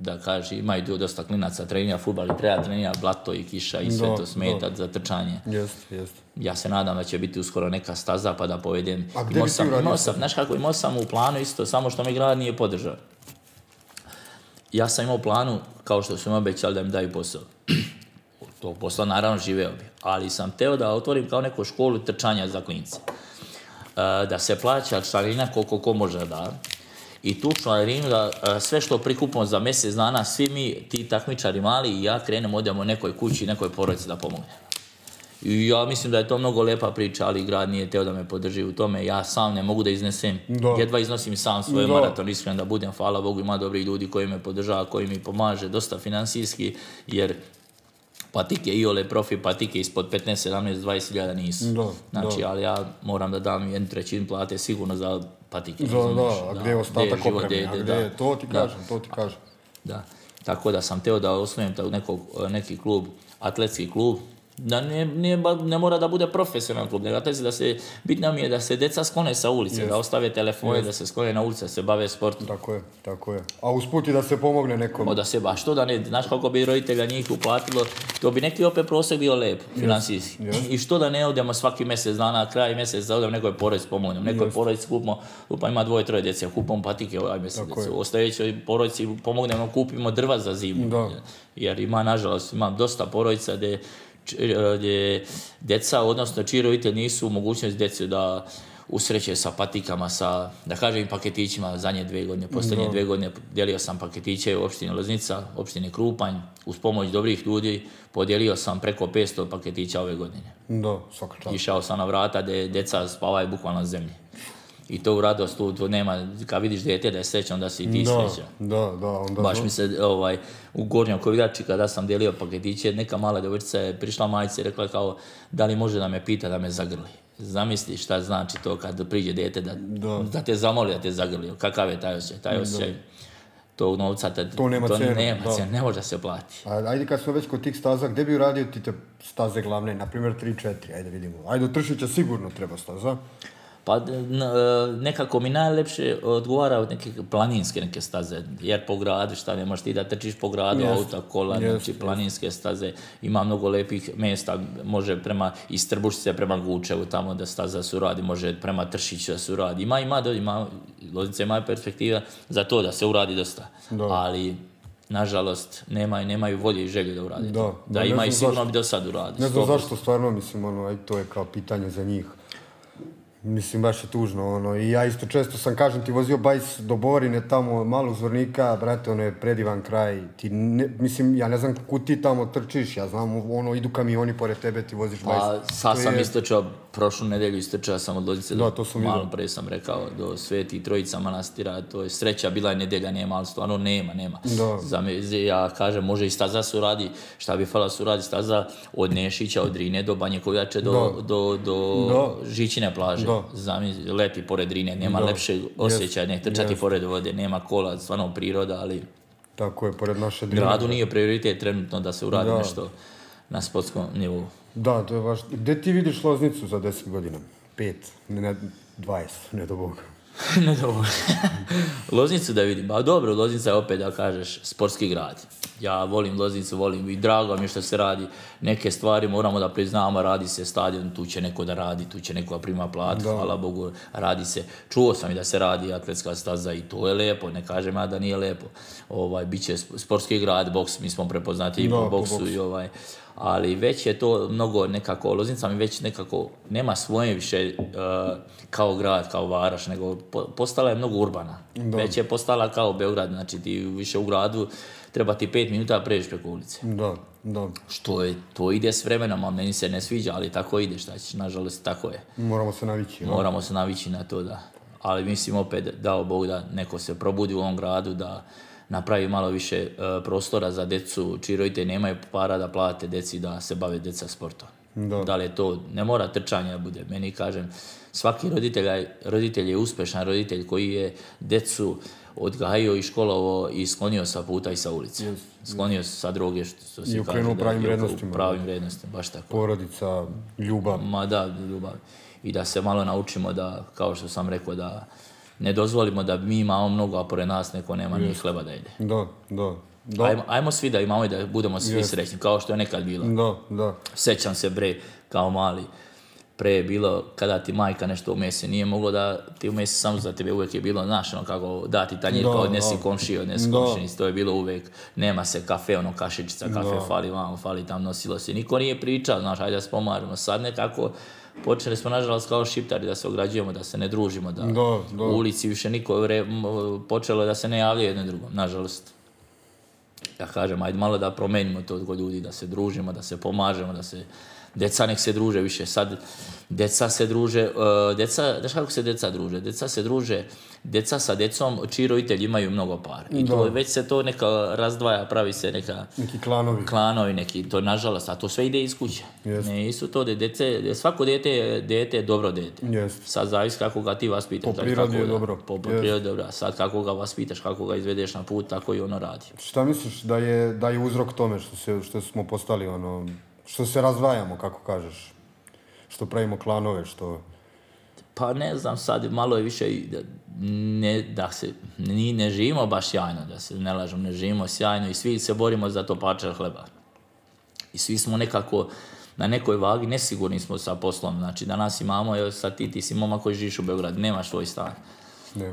da kaže, ima i dosta klinaca trenira futbal i treba trenira blato i kiša i sve to smeta za trčanje. Jest, jest. Ja se nadam da će biti uskoro neka staza pa da povedem. A gdje imao sam, imao znaš kako, imao sam u planu isto, samo što me grad nije podržao. Ja sam imao planu, kao što su mi obećali da im daju posao. [clears throat] to posla naravno živeo bi, ali sam teo da otvorim kao neku školu trčanja za klince. E, da se plaća članina koliko ko može da i tu članarinu da e, sve što prikupimo za mjesec dana, svi mi, ti takmičari mali i ja krenemo, odemo nekoj kući, nekoj porodici da pomognemo. I ja mislim da je to mnogo lepa priča, ali grad nije teo da me podrži u tome. Ja sam ne mogu da iznesem. Jedva iznosim sam svoj maraton, iskren da budem. Hvala Bogu, ima dobri ljudi koji me podržava, koji mi pomaže, dosta financijski, jer patike ole profi patike ispod 15, 17, 20 hiljada nisu. znači, ali ja moram da dam jednu trećinu plate sigurno za pa da, da, a gdje je ostatak opreme, gdje je, to ti kažem, to ti kažem. Da, tako da sam teo da osnovim nekog, neki klub, atletski klub, da ne mora da bude profesionalan klub, nego da se, bitno mi je da se deca sklone sa ulice, da ostave telefone, da se sklone na ulice, da se bave sportom. Tako je, tako je. A usput da se pomogne nekom. O, da se baš što da ne, znaš kako bi roditelja njih uplatilo, to bi neki opet prosjek bio lep, yes. financijski. I što da ne odemo svaki mjesec dana, kraj mjesec da odem nekoj porodic pomognem, nekoj porodic kupimo, pa ima dvoje, troje djece, kupom patike ovaj mjesec, ostavećoj porodici pomognemo, kupimo drva za zimu. Jer ima, nažalost, ima dosta porodica gdje E, gdje djeca, odnosno čiji nisu u mogućnosti djecu da usreće sa patikama, sa, da kažem, paketićima zadnje dvije godine. Posljednje dve dvije godine dijelio sam paketiće u opštini Loznica, opštini Krupanj. Uz pomoć dobrih ljudi podijelio sam preko 500 paketića ove godine. Da, svaka Išao sam na vrata gdje djeca spavaju bukvalno na zemlji i to u radost, tu, tu nema, kad vidiš dijete da je srećan, onda si i ti srećan. Da, da, onda Baš mi se, ovaj, u Gornjom Kovirači, kada sam delio paketiće, neka mala djevojčica je prišla majica i rekla kao, da li može da me pita da me zagrli. Zamisli šta znači to kad priđe dijete da, da. da te zamoli da te zagrli. Kakav je taj osjećaj? Taj osjećaj tog novca, te, to nema to nema da. ne može se plaći. A, ajde kad smo već kod tih staza, gde bi uradio ti te staze glavne, na primjer 3-4, ajde vidimo. Ajde, Tršića sigurno treba staza. Pa e, nekako mi najlepše odgovara od neke planinske neke staze, jer po gradu šta možeš ti da trčiš po gradu, yes. auta, kola, znači planinske staze, ima mnogo lepih mjesta, može prema iz Trbušice prema Gučevu, tamo da staza uradi, može prema Tršiću da se uradi, ima, ima, ima, Loznica perspektiva za to da se uradi dosta, ali nažalost, nemaju, nemaju volje i želje da urade. Da, da, i imaju sigurno bi do sad uradi. Ne znam zašto, stvarno, mislim, ono, aj, to je kao pitanje za njih Mislim, baš je tužno, ono, i ja isto često sam, kažem ti, vozio bajs do Borine, tamo, malo zvornika, brate, ono je predivan kraj, ti, ne, mislim, ja ne znam kako ti tamo trčiš, ja znam, ono, idu kamioni pored tebe, ti voziš pa, bajs. Pa, sad sam je prošlu nedelju istrčao sam od Loznice da, to sam malo pre sam rekao do Sveti Trojica manastira, to je sreća, bila je nedelja, nema, ali stvarno nema, nema. Da. Za ja kažem, može i staza se uradi, šta bi fala se uradi staza od Nešića, od Rine do Banje do, do, do, Žičine plaže. Da. leti pored Rine, nema lepšeg osjećaja, ne trčati pored vode, nema kola, stvarno priroda, ali... Tako je, pored naše Drine. Gradu nije prioritet trenutno da se uradi da. nešto na sportskom nivou. Da, to je vaš. Gde ti vidiš loznicu za 10 godina? 5, ne, ne 20, ne do boga. [laughs] ne do boga. [laughs] loznicu da vidim. pa dobro, Loznica je opet, da kažeš, sportski grad. Ja volim Loznicu, volim i drago mi je što se radi neke stvari, moramo da priznamo, radi se stadion, tu će neko da radi, tu će neko da prima platu, hvala Bogu, radi se. Čuo sam i da se radi atletska staza i to je lepo, ne kažem ja da nije lepo. Ovaj, Biće sportski grad, boks, mi smo prepoznati i po boksu, po boksu i ovaj ali već je to mnogo nekako, Loznica mi već nekako nema svoje više e, kao grad, kao Varaš, nego postala je mnogo urbana. Već je postala kao Beograd, znači ti više u gradu treba ti pet minuta pređeš preko ulice. Da, da. Što je, to ide s vremenom, a meni se ne sviđa, ali tako ide, šta nažalost, tako je. Moramo se navići. Moramo se navići na to, da. Ali mislim opet, dao Bog da neko se probudi u ovom gradu, da napravi malo više e, prostora za decu, čiji roditelji nemaju para da plate deci da se bave deca sportom. Da. da li je to, ne mora trčanje da bude. Meni kažem, svaki roditelj, roditelj je uspješan roditelj koji je decu odgajio i školovo i sklonio sa puta i sa ulice. Yes. Sklonio sa droge, što se I pravim vrijednostima. pravim baš tako. Porodica, ljubav. Ma da, ljubav. I da se malo naučimo da, kao što sam rekao, da ne dozvolimo da mi imamo mnogo, a pored nas neko nema yes. ni hleba da jede. Da, da. Ajmo, ajmo, svi da imamo i da budemo svi yes. srećni, kao što je nekad bilo. Da, da. Sećam se bre, kao mali. Pre je bilo kada ti majka nešto mese, nije moglo da ti mesi samo za tebe, uvijek je bilo znaš ono kako dati tanjir, kao odnesi komšiji, odnesi komši, to je bilo uvijek, nema se kafe, ono kašičica, kafe da. fali vamo, fali tam, nosilo se, niko nije pričao, znaš, ajde da spomarimo, sad nekako, počeli smo nažalost kao šiptari da se ograđujemo, da se ne družimo, da, u ulici više niko počelo da se ne javlja jedno drugom, nažalost. Ja kažem, ajde malo da promenimo to kod ljudi, da se družimo, da se pomažemo, da se Deca nek se druže više. Sad, deca se druže, e, deca, znaš kako se deca druže? Deca se druže, deca sa decom, čiji roditelji imaju mnogo para. I to, već se to neka razdvaja, pravi se neka... Neki klanovi. Klanovi neki, to nažalost, a to sve ide iz kuće. Ne, isu to, de, dece, svako dete, dete dobro dete. Sad zavis kako ga ti vaspitaš. Po prirodi je dobro. Po, po dobro. Sad kako ga vaspitaš, kako ga izvedeš na put, tako i ono radi. Šta misliš da je, da je uzrok tome što, se, što smo postali ono, što se razvajamo, kako kažeš. Što pravimo klanove, što... Pa ne znam, sad malo je više da, ne, da se, ni ne živimo baš sjajno, da se ne lažemo. ne živimo sjajno i svi se borimo za to parče hleba. I svi smo nekako na nekoj vagi, nesigurni smo sa poslom. Znači, danas imamo, evo sad ti, ti si mama koji živiš u Beogradu, nemaš svoj stan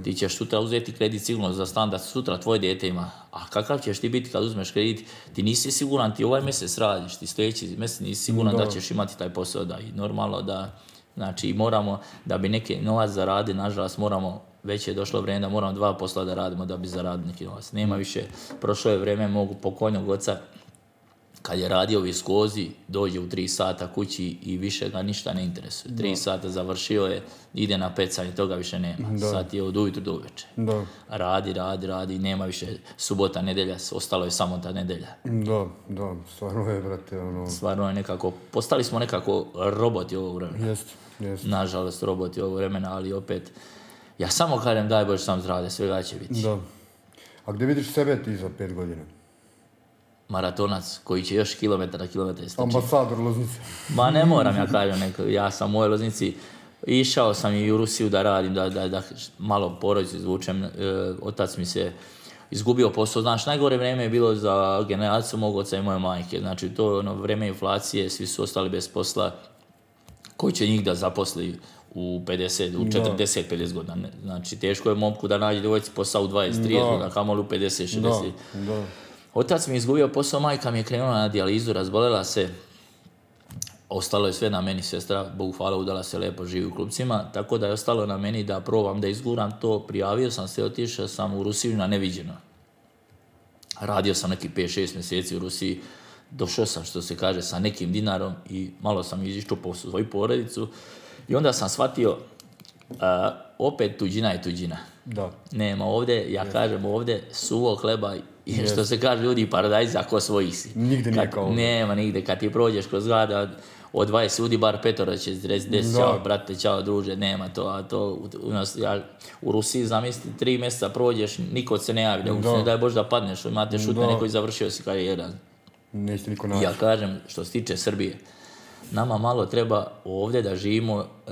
ti ćeš sutra uzeti kredit sigurno za stan da sutra tvoje dijete ima. A kakav ćeš ti biti kad uzmeš kredit? Ti nisi siguran, ti ovaj mjesec radiš, ti sljedeći mjesec nisi siguran da. ćeš imati taj posao. Da, I normalno da, znači moramo, da bi neki novac zaradi, nažalost moramo već je došlo vrijeme da moramo dva posla da radimo da bi zaradili neki novac. Nema mm. više, prošlo je vrijeme, mogu pokojnog oca kad je radio u viskozi, dođe u tri sata kući i više ga ništa ne interesuje. Tri sata završio je, ide na i toga više nema. sat Sad je od ujutru do uveče. Da. Radi, radi, radi, nema više subota, nedelja, ostalo je samo ta nedelja. Da, da, stvarno je, brate, ono... Stvarno je nekako, postali smo nekako roboti ovog vremena. Jest, Nažalost, roboti ovog vremena, ali opet, ja samo kažem daj Bože sam zdravlje, svega će biti. Da. A gdje vidiš sebe ti za pet godina? maratonac koji će još kilometara, kilometara stići. Ambasador Loznice. Ma ne moram, ja kažem neko, ja sam u ovoj Loznici. Išao sam i u Rusiju da radim, da, da, da malo porodicu izvučem. E, otac mi se izgubio posao. Znaš, najgore vrijeme je bilo za generaciju mog oca i moje majke. Znači, to ono, vrijeme inflacije, svi su ostali bez posla. Koji će njih da zaposli u 50, u 40-50 godina? Znači, teško je momku da nađe dvojci posao u 20-30 godina, kamoli u 50-60. Otac mi je izgubio posao, majka mi je krenula na dijalizu, razbolela se. Ostalo je sve na meni, sestra, Bogu hvala, udala se lepo, živi u klubcima, tako da je ostalo na meni da probam da izguram to. Prijavio sam se, otišao sam u Rusiju na neviđeno. Radio sam neki 5-6 mjeseci u Rusiji, došao sam, što se kaže, sa nekim dinarom i malo sam izišao po svoju porodicu. I onda sam shvatio, opet tuđina je tuđina. Da. Nema ovdje, ja kažem ovdje, suvo hleba i što se kaže ljudi paradajza ko svojih si. Nigde nije kao Nema nigde, kad ti prođeš kroz grada, od 20 ljudi bar petora će reći des, čao brate, čao druže, nema to, a to u, u, nas, ja, u Rusiji zamisli tri mjeseca prođeš, niko se ne javi, da. da. ne daj Bož da padneš, imate šutne, neko je završio si jedan. Neće niko naći. Ja kažem, što se tiče Srbije, nama malo treba ovdje da živimo e,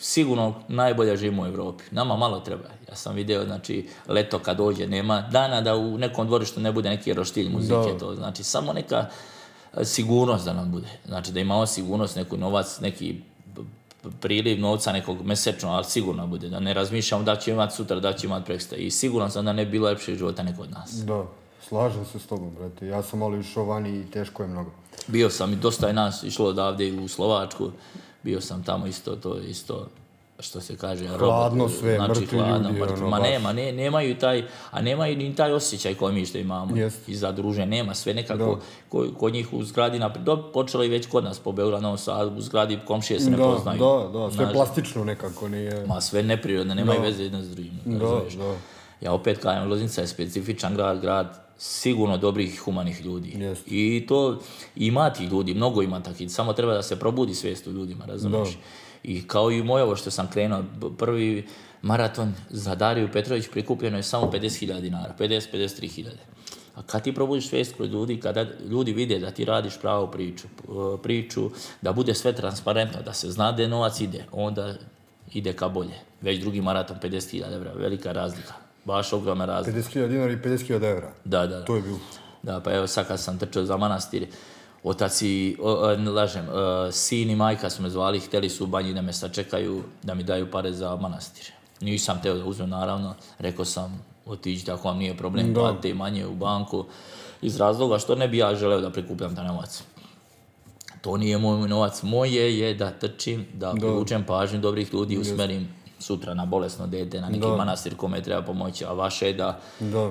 sigurno najbolja žima u Europi. Nama malo treba. Ja sam vidio, znači, leto kad dođe, nema dana da u nekom dvorištu ne bude neki roštilj muzike. To znači samo neka e, sigurnost da nam bude. Znači da imamo sigurnost, neku novac, neki priliv novca nekog mesečno, ali sigurno bude. Da ne razmišljamo da će imati sutra, da će imati preksta. I siguran sam da ne bi bilo lepšeg života neko od nas. Da, slažem se s tobom, brate. Ja sam malo išao vani i teško je mnogo. Bio sam i dosta je nas išlo odavde u Slovačku bio sam tamo isto, to isto što se kaže, hladno sve, znači, mrtvi hladno, ljudi, mrtvi. Ono, ma nema, ne, nemaju taj, a nemaju ni taj osjećaj koji mi što imamo yes. i zadruženje, nema sve nekako kod ko njih u zgradi, naprijed, do, počelo i već kod nas po Beogradu, Novom Sadu, u zgradi komšije se ne poznaju. Da, da, sve plastično nekako nije. Ma sve neprirodno, nemaju da. veze jedno s drugim. da, Ja opet kažem, Loznica je specifičan grad, grad sigurno dobrih humanih ljudi. I to ima ti ljudi, mnogo ima takvih, samo treba da se probudi svijest u ljudima, razumiješ? I kao i moj ovo što sam krenuo, prvi maraton za Dariju Petrović prikupljeno je samo 50.000 dinara, 50-53.000. A kad ti probudiš svijest kod ljudi, kada ljudi vide da ti radiš pravu priču, e, priču, da bude sve transparentno, da se zna gdje novac ide, onda ide ka bolje. Već drugi maraton 50.000 evra, velika razlika baš ogromna razlika. 50.000 dinara i 50.000 evra. Da, da, To je bilo. Da, pa evo sad kad sam trčao za manastir, otac i, ne lažem, e, sin i majka su me zvali, htjeli su u banji da me sačekaju, da mi daju pare za manastir. Nisam teo da uzmem, naravno, rekao sam, otiđite ako vam nije problem, da. i manje u banku, iz razloga što ne bi ja želeo da prikupljam taj novac. To nije moj novac, moje je da trčim, da, da. privučem pažnju dobrih ljudi, usmerim sutra na bolesno dete, na neki manastir kome treba pomoći, a vaše je da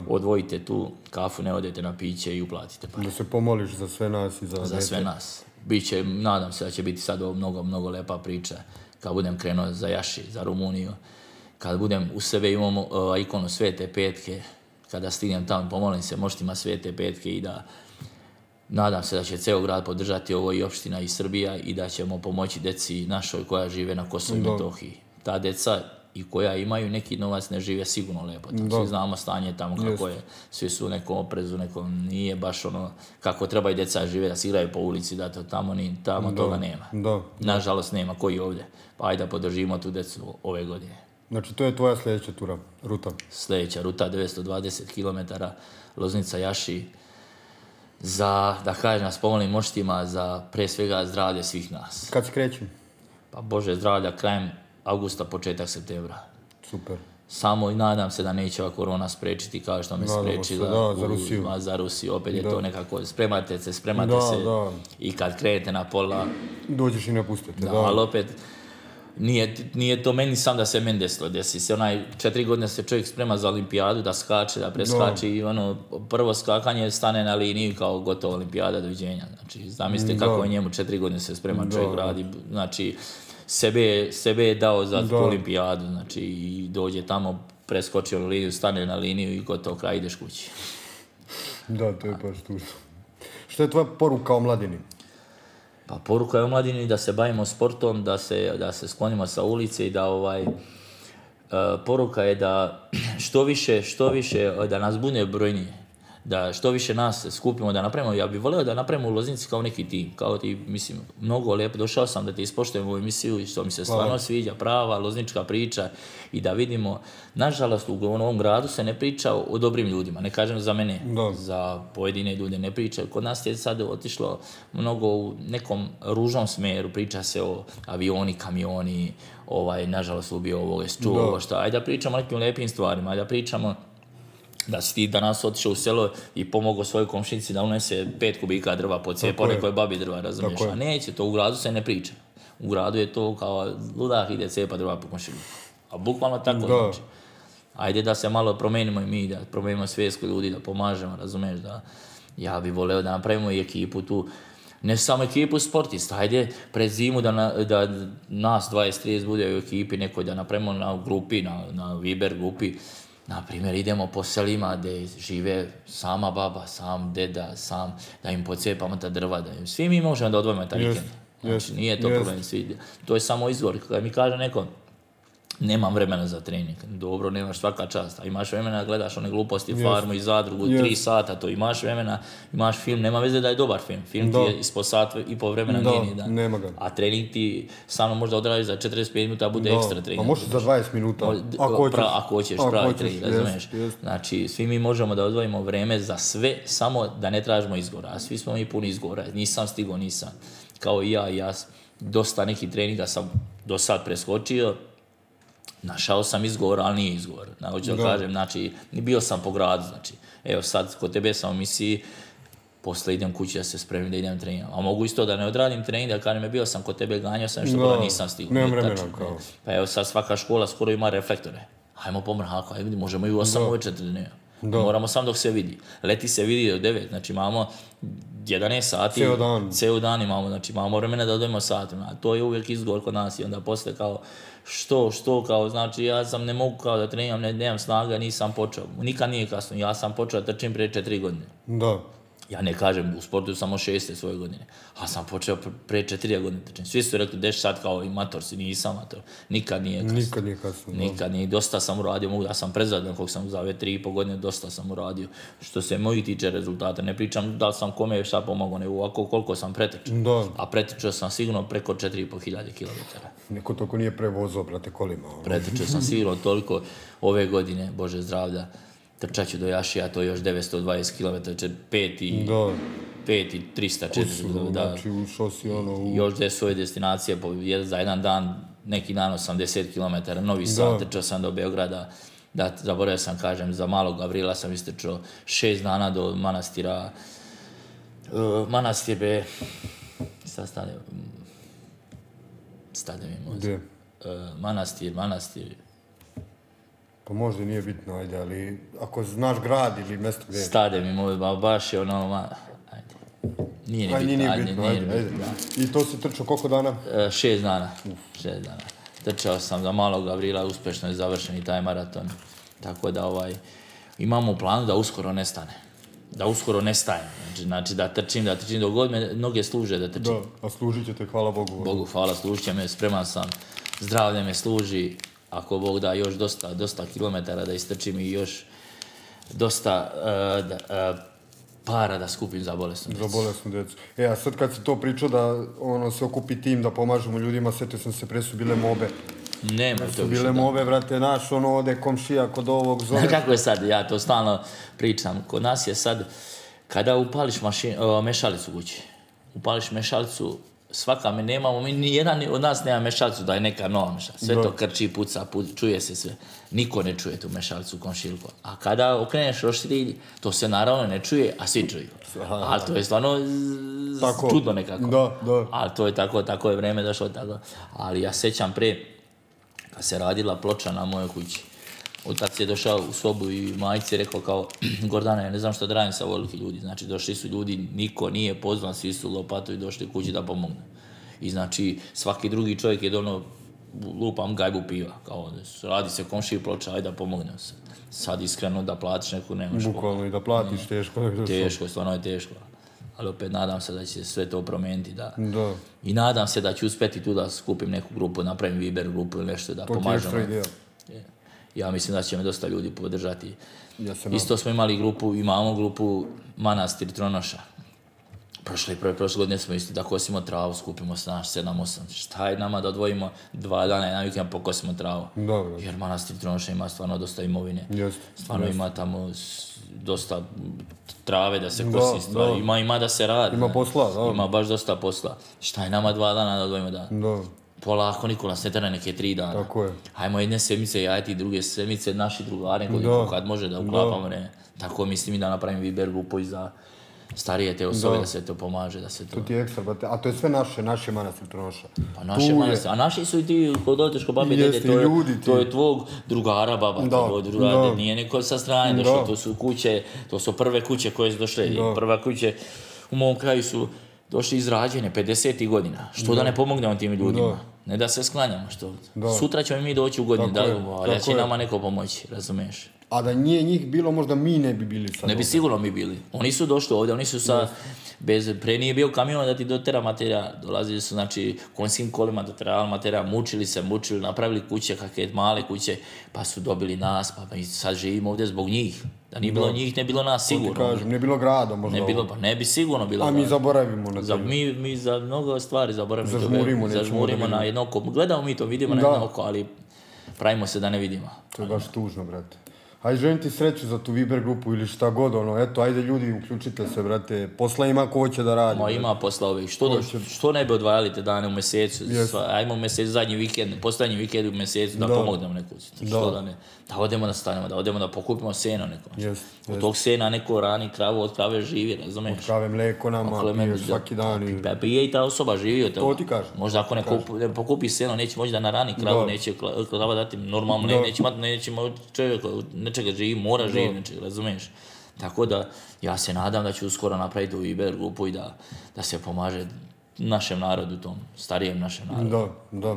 odvojite tu kafu, ne odete na piće i uplatite Da se pomoliš za sve nas i za, za sve nas. Biće, nadam se da će biti sad ovo mnogo, mnogo lepa priča kad budem krenuo za Jaši, za Rumuniju. Kad budem u sebe imam e, ikonu Svete Petke, kada stignem tamo, pomolim se moštima Svete Petke i da Nadam se da će ceo grad podržati ovo i opština i Srbija i da ćemo pomoći deci našoj koja žive na Kosovo i ta djeca i koja imaju neki novac ne žive sigurno lepo. znamo stanje tamo kako je. Svi su u nekom oprezu, nekom nije baš ono kako treba i djeca žive da se igraju po ulici, da to tamo, ni, tamo toga nema. Do. Nažalost nema, koji ovdje. Pa ajde da podržimo tu decu ove godine. Znači to je tvoja sljedeća tura, ruta? Sljedeća ruta, 920 km, Loznica Jaši, za, da kažem, s pomolim moštima, za pre svega zdravlje svih nas. Kad se krećem? Pa Bože zdravlja, krajem augusta, početak septembra. Super. Samo i nadam se da neće ova korona sprečiti kao što me Nadamo sprečila se, za, Rusiju. Ma, za Rusiju. Opet da. je to nekako, spremate se, spremate se i kad krenete na pola... Dođeš i napustite. Da, ali opet nije, nije to meni sam da se meni desilo. Desi se onaj, četiri godine se čovjek sprema za olimpijadu, da skače, da preskače i ono, prvo skakanje stane na liniju kao gotovo olimpijada doviđenja. Znači, zamislite kako je njemu četiri godine se sprema čovjek radi. Znači, sebe je, sebe dao za olimpijadu, znači i dođe tamo, preskoči liniju, stane na liniju i gotovo kraj ideš kući. Da, to je baš Što je tvoja poruka o mladini? Pa poruka je o mladini da se bavimo sportom, da se, da se sklonimo sa ulice i da ovaj... E, poruka je da [clears throat] što više, što više, da nas bude brojnije da što više nas skupimo da napravimo, ja bih volio da napravimo u Loznici kao neki tim, kao ti, mislim, mnogo lijepo, došao sam da te ispoštujem u emisiju i što mi se stvarno sviđa, prava loznička priča i da vidimo, nažalost u ovom gradu se ne priča o dobrim ljudima, ne kažem za mene, za pojedine ljude ne priča, kod nas je sad otišlo mnogo u nekom ružnom smjeru, priča se o avioni, kamioni, ovaj, nažalost ubio ovoga, čuo ovo šta, ajde da pričamo o nekim lijepim stvarima, ajde da pričamo da si ti danas otišao u selo i pomogao svojoj komšnici da unese pet kubika drva po cijepa, nekoj babi drva, razumiješ? A neće, to u gradu se ne priča. U gradu je to kao ludah ide cijepa drva po komšinu. A bukvalno tako da. znači. Ajde da se malo promenimo i mi, da promenimo svijest ljudi, da pomažemo, razumiješ? Da, ja bih voleo da napravimo i ekipu tu, ne samo ekipu sportista, ajde pred zimu da, da nas 20-30 bude u ekipi nekoj, da napravimo na grupi, na, na Viber grupi, na primjer, idemo po selima gdje žive sama baba, sam deda, sam, da im pocijepamo ta drva, da im svi mi možemo da odvojimo ta yes. Znači, nije to problem To je samo izvor. Kada mi kaže neko, nemam vremena za trening. Dobro, nemaš svaka čast. A imaš vremena, gledaš one gluposti, yes. farmu i zadrugu, yes. tri sata, to imaš vremena, imaš film, nema veze da je dobar film. Film ti je ispod sat i po vremena da, Nema ga. A trening ti samo možda odradiš za 45 minuta, bude ekstra trening. Pa možeš za 20 minuta, ako hoćeš. Pra, ako hoćeš pravi trening, Znači, svi mi možemo da odvojimo vreme za sve, samo da ne tražimo izgora. A svi smo mi puni izgora. Nisam stigao, nisam. Kao i ja, i ja dosta nekih treninga sam do sad preskočio, Našao sam izgovor, ali nije izgovor. znači da kažem, znači, bio sam po gradu, znači, evo sad, kod tebe sam u misiji, posle idem kući da se spremim da idem trenirati, A mogu isto da ne odradim trening, da kažem, bio sam kod tebe, ganjao sam što no, nisam stigao. Nemam vremena kao. Pa evo sad svaka škola skoro ima reflektore. Hajmo po mrhaku, ajde, možemo i u 8 uveče trenirati. Moramo sam dok se vidi. Leti se vidi do 9, znači imamo 11 sati. Ceo dan. Ceo dan imamo, znači imamo vremena da odemo satima. A to je uvijek izgovor kod nas i onda posle kao što, što, kao, znači, ja sam ne mogu kao da treniram, ne, nemam snaga, nisam počeo. Nikad nije kasno, ja sam počeo da trčim prije četiri godine. Da ja ne kažem, u sportu samo šeste svoje godine, a sam počeo pre četiri godine trčim. Znači, svi su rekli, deš sad kao i mator si, nisam mator. Nikad nije kasno. Nikad nije kasno. Nikad nije. Dosta sam uradio, mogu da sam prezadan kog sam za ove tri i po godine, dosta sam uradio. Što se moji tiče rezultata, ne pričam da li sam kome šta pomogao, nego ovako koliko sam Da. A pretrčao sam sigurno preko četiri i po hiljade kilometara. Neko toliko nije prevozao, brate, kolima. Ono. Pretrčao sam sigurno toliko ove godine, Bože zdravlja trčat ću do Jašija, to je još 920 km, će pet i... Da. Pet i 300, četiri. da. Znači, u ono u... Još su svoje destinacije, po, za jedan dan, neki dan 80 km, novi sad, trčao sam do Beograda, da, zaboravio sam, kažem, za malog Gavrila sam istrčao šest dana do manastira, uh, manastir be, šta stane, stane mi mozak. Uh, e, manastir, manastir, pa možda nije bitno, ajde, ali ako znaš grad ili mjesto gdje... Stade mi moj, baš je ono, ma, ajde. Nije ni bitno, I to si trčao koliko dana? E, šest dana, Uf. šest dana. Trčao sam za malog Gavrila, uspješno je završen i taj maraton. Tako da ovaj, imamo u planu da uskoro nestane. Da uskoro nestajem. Znači, znači da trčim, da trčim, dok god me noge služe da trčim. Da, a služit ćete, hvala Bogu. Bogu hvala, služit će me, spreman sam. Zdravlje me služi, ako Bog da još dosta, dosta kilometara da istrčim i još dosta uh, para da skupim za bolesnu djecu. Za bolesnu djecu. E, a sad kad si to pričao da ono, se okupi tim, da pomažemo ljudima, setio sam se, presu bile mobe. Nema to više. Bile mobe, vrate, naš, ono, ode komšija kod ovog zove. [laughs] Kako je sad, ja to stalno pričam. Kod nas je sad, kada upališ mašin, o, mešalicu kući, upališ mešalicu, svaka mi nemamo, mi ni jedan od nas nema mešalcu da je neka nova mešalca. Sve to krči, puca, puca, čuje se sve. Niko ne čuje tu mešalcu komšilku. A kada okreneš roštilj, to se naravno ne čuje, a svi čuju. Ali to je stvarno z... čudno nekako. Da, Ali to je tako, tako je vrijeme došlo tako. Ali ja sećam pre, kad se radila ploča na mojoj kući. Otac je došao u sobu i majci rekao kao, [clears throat] Gordana, ja ne znam što da radim sa ovoliki ljudi. Znači, došli su ljudi, niko nije pozvan, svi su lopatu i došli kući da pomogne. I znači, svaki drugi čovjek je dono lupam gajbu piva. Kao, radi se komši ploča, ajde da pomogne Sad iskreno da platiš neku nemaš. Bukvalno i da platiš mm. teško. Teško, stvarno je teško. Ali opet nadam se da će se sve to promijeniti. Da. da. I nadam se da ću uspjeti tu da skupim neku grupu, napravim Viber grupu ili nešto da to ti Je ja mislim da će me dosta ljudi podržati. Isto smo imali grupu, imamo grupu Manastir Tronoša. Prošle, i prošle godine smo isto da kosimo travu, skupimo se naš 7-8. Šta je nama da odvojimo dva dana jedan vikend pokosimo travu? Jer Manastir Tronoša ima stvarno dosta imovine. stvarno ima tamo dosta trave da se kosi stvari. Ima, ima da se radi. Ima posla, Ima baš dosta posla. Šta je nama dva dana da odvojimo dan? Da polako Nikola Svetana neke tri dana. Tako je. Hajmo jedne sedmice ja ti druge sedmice, naši drugari koliko kad može da uklapamo. Ne. Tako mislim i da napravim Viber Lupo i za starije te osobe da. da. se to pomaže, da se to... To ti je ekstra, brate. A to je sve naše, naše manastir troša. Pa naše manastir, a naši su i ti ko dođeš kod babi dede, to je, to je tvog drugara baba, da. Tvoj druga, da. nije neko sa strane došao, to su kuće, to su prve kuće koje su došle. Da. Prva kuće u mom kraju su došli izrađene rađene, 50. godina. Što da, ne pomognemo tim ljudima? Ne da se sklanjamo. Što? Sutra ćemo mi doći u godinu, da, ali će nama neko pomoći, razumeš? A da nije njih bilo, možda mi ne bi bili sad. Ne bi sigurno mi bili. Oni su došli ovdje, oni su sa... Bez, pre nije bio kamion da ti dotera materija, Dolazili su, znači, konjskim kolima doteral materija, mučili se, mučili, napravili kuće, kakve male kuće, pa su dobili nas, pa mi sad živimo ovdje zbog njih. Da nije bilo njih, ne bilo nas sigurno. Ti kažem, ne bilo grada možda. Ne bilo, pa ne bi sigurno bilo. A mi zaboravimo na mi, mi za mnogo stvari zaboravimo. Zažmurimo, to, zažmurimo na jedno oko. Gledamo mi to, vidimo na jedno oko, ali pravimo se da ne vidimo. To je baš tužno, brate aj želim ti sreću za tu Viber grupu ili šta god, ono, eto, ajde ljudi, uključite se, brate, posla ima ko hoće da radi. ima posla uvijek, što, da, što ne bi odvajali te dane u mjesecu, yes. ajmo u mjesecu, zadnji vikend, posljednji vikend u mjesecu, da, da. pomognemo neku, znači, što da ne, da odemo da stanemo, da odemo da pokupimo seno neko. Yes, yes. Od tog sena neko rani kravu, od krave živi, razumiješ? Od krave mleko nama, svaki dan. I... Pa pije i ta osoba živi od toga. To ti kažem. Možda ako pokupi seno, neće moći da rani kravu, neće krava dati normalno, neće, neće, neće, ne, nečega živi, mora živjeti nečega, razumiješ? Tako da, ja se nadam da ću uskoro napraviti u Iber grupu i da, da se pomaže našem narodu, tom starijem našem narodu. Da, da.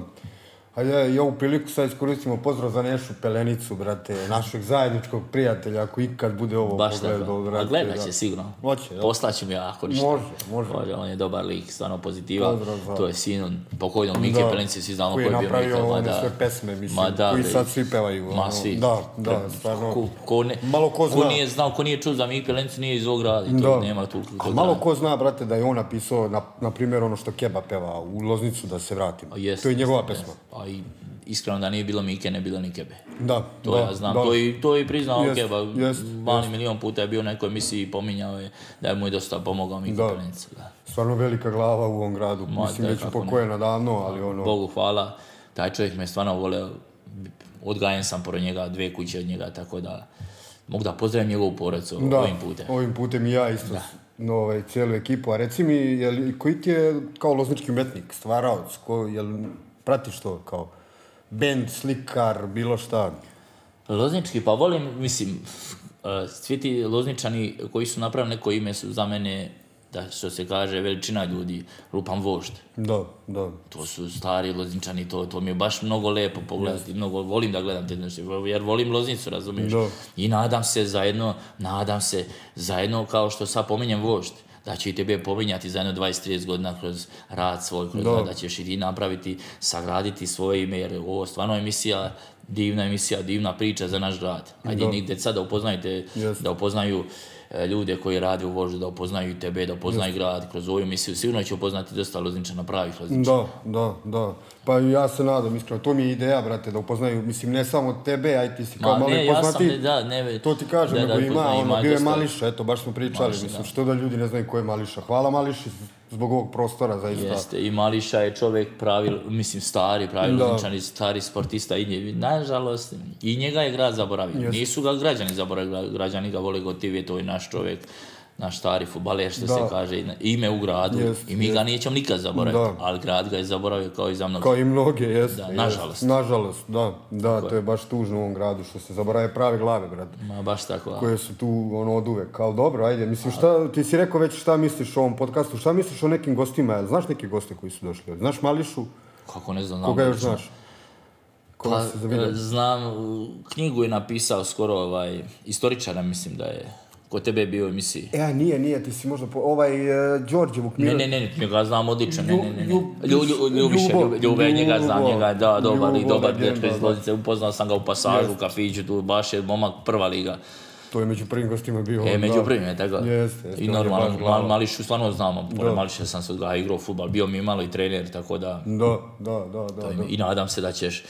Hajde, ja, ovu u priliku sad iskoristimo pozdrav za Nešu Pelenicu, brate, našeg zajedničkog prijatelja, ako ikad bude ovo Baš pogledao, brate. A gledat će sigurno. Moće, da. Poslaću mi ja ako ništa. Može, može, može. on je dobar lik, stvarno pozitiva. Pozdrav, za... To je sin pokojnog Mike da. Pelenice, svi znamo koji je bio Mike. Koji je napravio one sve pesme, mislim, ma da, koji sad svi pevaju. Ma ono, svi. Da, da, stvarno. Ko, ko ne, malo ko zna. Ko nije znao, ko nije čuo za Mike Pelenicu, nije iz ovog grada. Da. Nema tu, A malo ko zna, brate, da je on napisao, na, primjer, ono što Keba peva u Loznicu da se vratim. to je njegova pesma a i iskreno da nije bilo Mike, ne bilo ni Kebe. Da, to da, ja znam. Da. To, i, to i priznao yes, Keba. Yes, Mali yes. milion puta je bio u nekoj emisiji i pominjao je da je mu i dosta pomogao Mike da. da. Stvarno velika glava u ovom gradu. Ma, Mislim, već pokojena davno, ali ono... Bogu hvala. Taj čovjek me stvarno voleo. Odgajen sam pored njega, dve kuće od njega, tako da... Mogu da pozdravim njegovu porodcu ovim putem. ovim putem i ja isto. Da. No, ovaj, cijelu ekipu. A reci mi, jel, koji ti je kao loznički umetnik, stvaraoc, ko, jel Pratiš to kao bend, slikar, bilo šta? Loznički, pa volim, mislim, eh, svi ti lozničani koji su napravili neko ime su za mene da što se kaže veličina ljudi, lupam vošt. Da, da. To su stari lozničani, to, to mi je baš mnogo lepo pogledati, yes. mnogo volim da gledam te dnešnje, jer volim loznicu, razumiješ? Da. I nadam se zajedno, nadam se zajedno kao što sad pominjem vožd da znači, će i tebe pominjati za jedno 20-30 godina kroz rad svoj, kroz da ćeš i ti napraviti, sagraditi svoje ime, jer ovo stvarno emisija divna emisija, divna priča za naš grad. Ajde nigdje sad da upoznajte, da upoznaju E, ljude koji rade u vožu, da upoznaju i tebe, da poznaju grad kroz ovu emisiju. Sigurno će upoznati dosta na pravih lozniča. Da, da, da. Pa ja se nadam, iskreno, to mi je ideja, brate, da upoznaju, mislim, ne samo tebe, aj ti si kao Ma, mali ne, poznati. Ja sam, da, ne, to ti kažem, nego ima, ono, bio je Mališa, eto, baš smo pričali, mislim, što da ljudi ne znaju ko je Mališa. Hvala Mališi, zbog ovog prostora zaista. Jeste, i Mališa je čovjek pravil, mislim stari, pravi i stari sportista i nje, nažalost i njega je grad zaboravio. Jeste. Nisu ga građani zaboravili, građani ga vole gotivije, to i naš čovjek naš stari futbaler što se kaže ime u gradu i mi ga nećemo nikad zaboraviti, ali grad ga je zaboravio kao i za mnoge. Kao i mnoge, jest, Nažalost. Nažalost, da, da, to je. baš tužno u ovom gradu što se zaboravaju prave glave, brate. Ma baš tako. A. Koje su tu ono od uvek, ali dobro, ajde, mislim šta, ti si rekao već šta misliš o ovom podcastu, šta misliš o nekim gostima, znaš neke goste koji su došli, znaš Mališu? Kako ne znam, Koga još znaš? Pa, e, znam, knjigu je napisao skoro ovaj, istoričara mislim da je, Kod tebe je bio u emisiji. E, nije, nije, ti si možda... Po, ovaj, uh, e, Đorđevu knjigu... Ne, ne, ne, njega ga znam odlično, ne, ne, ne. ne. Lju, lju, ljubiše, ljube, ljubo, njega znam, njega, da, dobar, i dobar dječko iz Lodice. Upoznao sam ga u pasažu, u kafiću, tu baš je momak prva liga. To je među prvim gostima bio. E, među prvim je, tako. Jeste, I normalno, mal, Mališu stvarno znamo. Pored Mališa sam se ga igrao futbal, bio mi malo i trener, tako da... Da, da, da, da. I nadam se da ćeš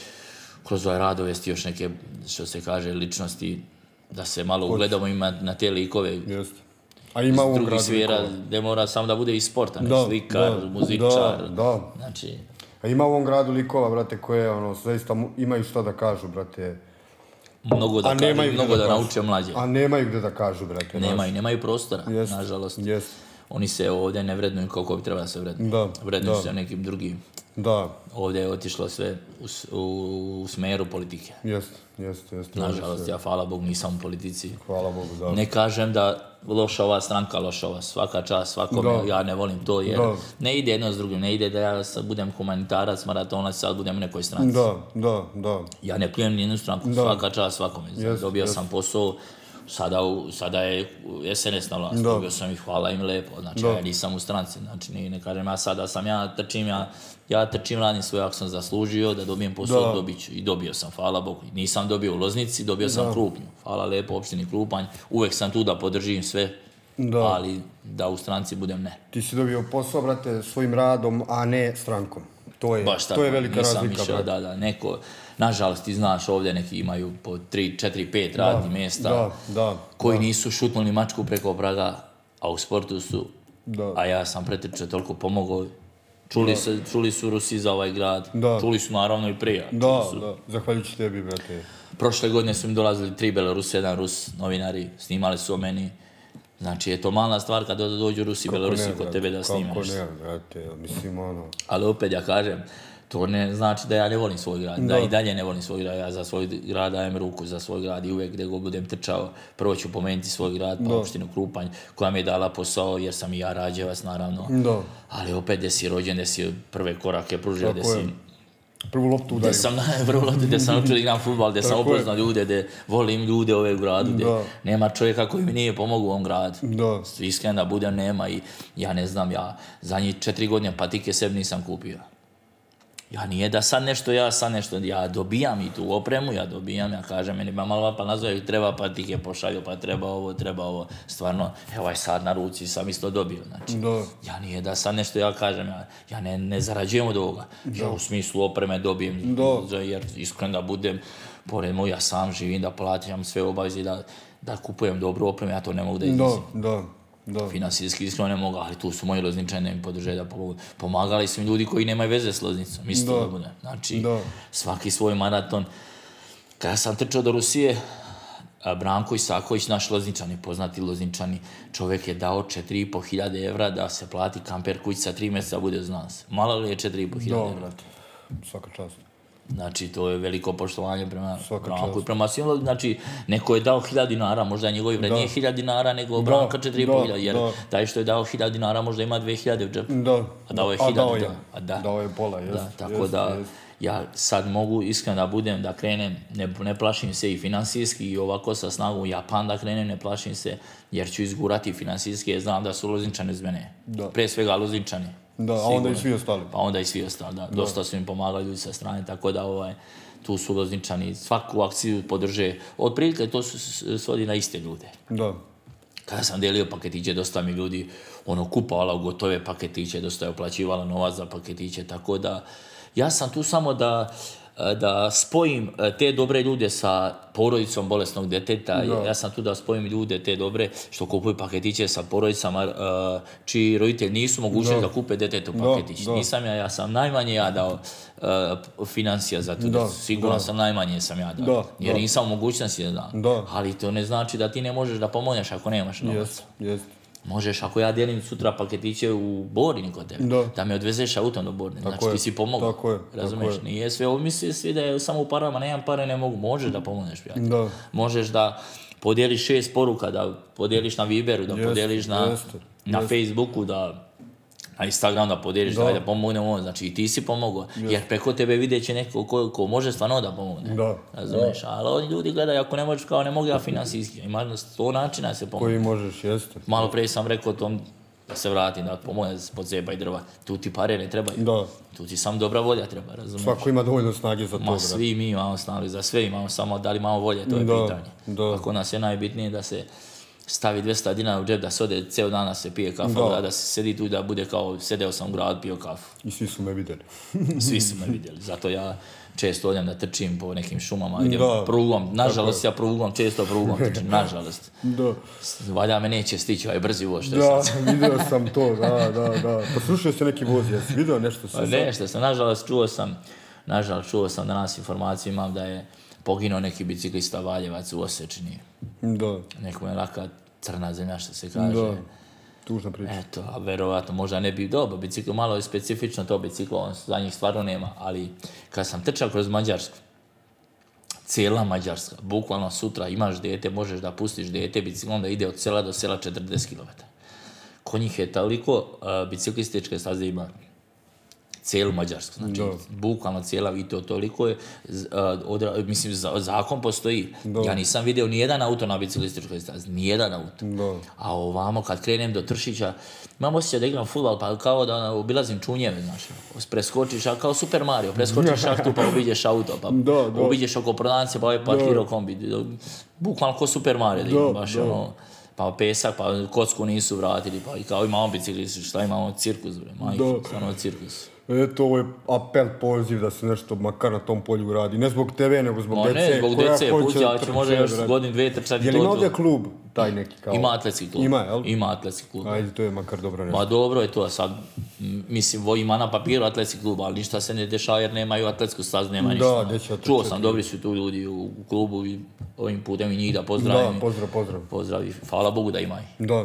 kroz ovaj rad uvesti još neke, što se kaže, ličnosti da se malo ugledamo ima na te likove. Jeste. A ima u drugih svijera, ne mora samo da bude i sporta, ne? Da, slikar, da, muzičar. Da, da. Znači... A ima u ovom gradu likova, brate, koje ono, zaista imaju što da kažu, brate. Mnogo da, kažu, mnogo da, da nauče mlađe. A nemaju gde da kažu, brate. Nemaju, nemaju prostora, nažalost. Yes oni se ovdje ne vrednuju koliko bi trebalo da se vrednuju. Da, vrednuju da. se nekim drugim. Da. Ovdje je otišlo sve u, u, u smjeru politike. Jeste, jeste, jeste. Nažalost, ja hvala Bogu nisam u politici. Hvala Bogu, Ne kažem da loša ova stranka, loša ova, svaka čast, svakome, ja ne volim to jer da. ne ide jedno s drugim, ne ide da ja sad budem humanitarac, maratonac, sad budem u nekoj stranci. Da, da, da. Ja ne pljujem nijednu stranku, svaka čast svakome. Dobio sam posao, sada, sada je SNS na vlasti, dobio sam ih, hvala im lepo, znači Do. ja nisam u stranci, znači ne, ne kažem ja sada sam ja trčim, ja, ja trčim, radim svoj, ako sam zaslužio, da dobijem posao, dobit ću. I dobio sam, hvala Bogu. Nisam dobio u Loznici, dobio sam Krupnju, hvala lepo, opštini Krupanj, uvek sam tu da podržim sve ali da u stranci budem ne. Ti si dobio posao, brate, svojim radom, a ne strankom. To je, to je velika razlika. da, da, neko, nažalost, ti znaš ovdje neki imaju po 3, 4, 5 radnih mjesta da, da, koji da. nisu šutnuli mačku preko praga, a u sportu su, a ja sam pretrče toliko pomogao Čuli, čuli su Rusi za ovaj grad, čuli su naravno i prije. Da, da, zahvaljujući tebi, brate. Prošle godine su mi dolazili tri Belorusi, jedan Rus, novinari, snimali su o meni. Znači, je to mala stvar kada dođu Rusi, Belorusi kod tebe da snimaš. Kako ne, brate, mislim ono... Ali opet ja kažem, to ne znači da ja ne volim svoj grad, da, i dalje ne volim svoj grad, ja za svoj grad dajem ruku, za svoj grad i uvijek gdje god budem trčao, prvo ću pomenuti svoj grad, pa opštinu Krupanj, koja mi je dala posao, jer sam i ja rađevac, naravno, ali opet gdje si rođen, gdje si prve korake pružio, gdje si prvu loptu udaju. sam, [laughs] prvu loptu, gdje sam učio igram futbal, gdje sam ljude, gdje volim ljude ove u gradu, gdje nema čovjeka koji mi nije pomogao u ovom gradu. Da. Iskren da nema i ja ne znam, ja za četiri godine patike sebi nisam kupio. Ja nije da sad nešto, ja sad nešto, ja dobijam i tu opremu, ja dobijam, ja kažem, meni ba malo pa nazove, treba, pa ti je pošalju, pa treba ovo, treba ovo. Stvarno, evo ovaj sad na ruci sam isto dobio, znači. Da. Ja nije da sad nešto, ja kažem, ja, ne, ne zarađujem od ovoga. Ja u smislu opreme dobijem, jer iskreno da budem, pored moj, ja sam živim, da plaćam sve obaveze, da, da kupujem dobru opremu, ja to ne mogu da da da. finansijski ne mogu, ali tu su moji lozničani mi podržaju da pomogu. Pomagali su mi ljudi koji nemaju veze s loznicom, isto da. bude. Znači, svaki svoj maraton. Kada sam trčao do Rusije, Branko Isaković, naš lozničani, poznati lozničani, čovjek je dao 4,5 hiljade evra da se plati kamper kuć sa 3 mjeseca bude uz nas. Malo li je 4,5 hiljade evra? Svaka čast. Znači, to je veliko poštovanje prema Branku i prema svim. Znači, neko je dao hiljad dinara, možda je njegovi vrednije hiljad dinara, nego Branka četiri da, jer taj što je dao hiljad dinara možda ima dve hiljade u džepu. Da. A dao je hiljad. A dao je, dao je pola, jest, Tako da, ja sad mogu iskreno da budem, da krenem, ne, plašim se i finansijski i ovako sa snagom Japan da krenem, ne plašim se, jer ću izgurati finansijski, jer znam da su lozinčani iz mene. Pre svega lozinčani. Da, a onda i svi ostali. Pa onda i svi ostali, da. Dosta su im pomagali ljudi sa strane, tako da ovaj, tu su lozničani, svaku akciju podrže. prilike to su svodi na iste ljude. Da. Kada sam delio paketiće, dosta mi ljudi ono kupovala u gotove paketiće, dosta je oplaćivala novac za paketiće, tako da ja sam tu samo da E, da spojim e, te dobre ljude sa porodicom bolesnog deteta. Ja sam tu da spojim ljude te dobre što kupuju paketiće sa porodicama e, čiji roditelji nisu mogućnosti da kupe detetu paketić. Nisam ja, ja sam najmanje ja dao financija za tu sigurno Siguran sam najmanje sam ja dao. Jer nisam u mogućnosti da Ali to ne znači da ti ne možeš da pomogneš ako nemaš novaca možeš, ako ja dijelim sutra paketiće u Borin kod tebe, da, da me odvezeš autom do Borne. Znači, je. ti si pomogao. Tako je. Razumeš? Nije sve, ovo misli svi da je samo u parama, nemam pare, ne mogu. Možeš da pomogneš, prijatelj. Možeš da podijeliš šest poruka, da podijeliš na Viberu, da jeste, podijeliš na, na Facebooku, da na Instagram da podijeliš, da. da pomogne on, znači i ti si pomogao, jer preko tebe vidjet će neko ko, ko može stvarno da pomogne, da. razumiješ, da. ali oni ljudi gledaju, ako ne možeš kao ne mogu ja financijski, ima sto načina da se pomogne. Koji možeš, jeste. Malo prije sam rekao tom, da se vratim, da pomogne pod zeba i drva, tu ti pare ne trebaju, da. tu ti sam dobra volja treba, razumiješ. Svako ima dovoljno snage za to, Ma svi mi imamo snage, za sve imamo, samo da li imamo volje, to je pitanje. Da. Ako nas je najbitnije da se stavi 200 dinara u džep da se ode ceo dan se pije kafa, da. da, se sedi tu da bude kao sedeo sam u grad, pio kafu. I svi su me vidjeli. [laughs] svi su me vidjeli, zato ja često odem da trčim po nekim šumama gdje da. prugom, nažalost ja prugom, često prugom trčim, [laughs] nažalost. Da. Valja me neće stići ovaj brzi voz što Da, sam. [laughs] vidio sam to, da, da, da. Poslušao se neki voz, jesi vidio nešto pa Nešto sam, nažalost čuo sam, nažalost čuo sam danas informaciju imam da je poginuo neki biciklista Valjevac u Osečini. Da. je laka crna zemlja, što se kaže. Da. Tužna priča. Eto, a verovatno, možda ne bi dobro, biciklo malo je specifično to biciklo, on za njih stvarno nema, ali kad sam trčao kroz Mađarsku, cijela Mađarska, bukvalno sutra imaš dete, možeš da pustiš dete biciklo da ide od sela do sela 40 km. Kod njih je toliko uh, biciklističke staze ima cijelu Mađarsku. Znači, bukvalno cijela to toliko je, mislim, zakon postoji. Ja nisam vidio nijedan auto na biciklističkoj stazi, nijedan auto. A ovamo, kad krenem do Tršića, imam osjećaj da igram futbal, pa kao da ono, obilazim čunjeve, znaš, ono, preskočiš, kao Super Mario, preskočiš [laughs] šahtu, pa obiđeš auto, pa obiđeš oko prodanci pa ovaj parkirao kombi. Bukvalno kao Super Mario, da baš ono pa pesak, pa kocku nisu vratili, pa i kao imamo biciklisti, šta imamo, cirkus, bre, ono cirkus eto, ovo je apel, poziv da se nešto makar na tom polju radi. Ne zbog TV, nego zbog dece. Ne, zbog dece, puća, ali će možda još godin, dvije, trčati Je li ima ovdje klub, taj neki kao? Ima atletski klub. Ima, jel? Ima atletski klub. Ajde, to je makar dobro nešto. Ma dobro je to sad. Mislim, ima na papiru atletski klub, ali ništa se ne dešava jer nemaju atletsku stazu, nema ništa. Da, Čuo sam, dobri su tu ljudi u klubu i ovim putem i njih da pozdravim. Da, pozdrav, pozdrav. hvala Bogu da ima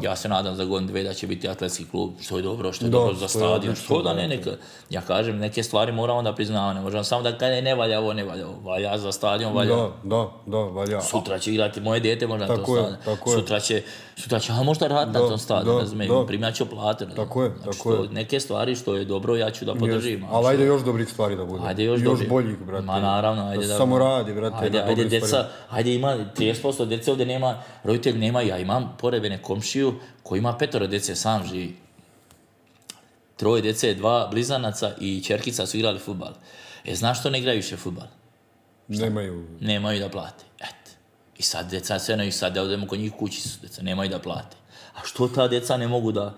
Ja se nadam za godin, dve da će biti atletski klub, što je dobro, što je dobro za stadion, što da ne, neka ja kažem, neke stvari moramo da priznamo, ne možemo samo da kaj ne valja ovo, ne valja ovo, valja za stadion, valja. Da, da, da, valja. Sutra će igrati moje dijete možda na tom stadionu. Sutra će, sutra će, a možda rad na tom stadionu, razumijem, primat će plate. Tako je, znači, tako je. je. Neke stvari što je dobro, ja ću da podržim. Ali znači. ajde još dobrih stvari da bude. Ajde još, još boljih, brate. Ma naravno, ajde da. samo radi, brate. Ajde, ajde, deca, ajde ima 30% djece ovdje nema, roditelj nema, ja imam pored komšiju koji ima petoro djece, sam živi troje djece, dva blizanaca i čerkica su igrali futbal. E, znaš što ne igraju više futbal? Nemaju. Nemaju da plate. Et. I sad djeca sve i sad da odemo kod njih kući su djeca, nemaju da plate. A što ta djeca ne mogu da,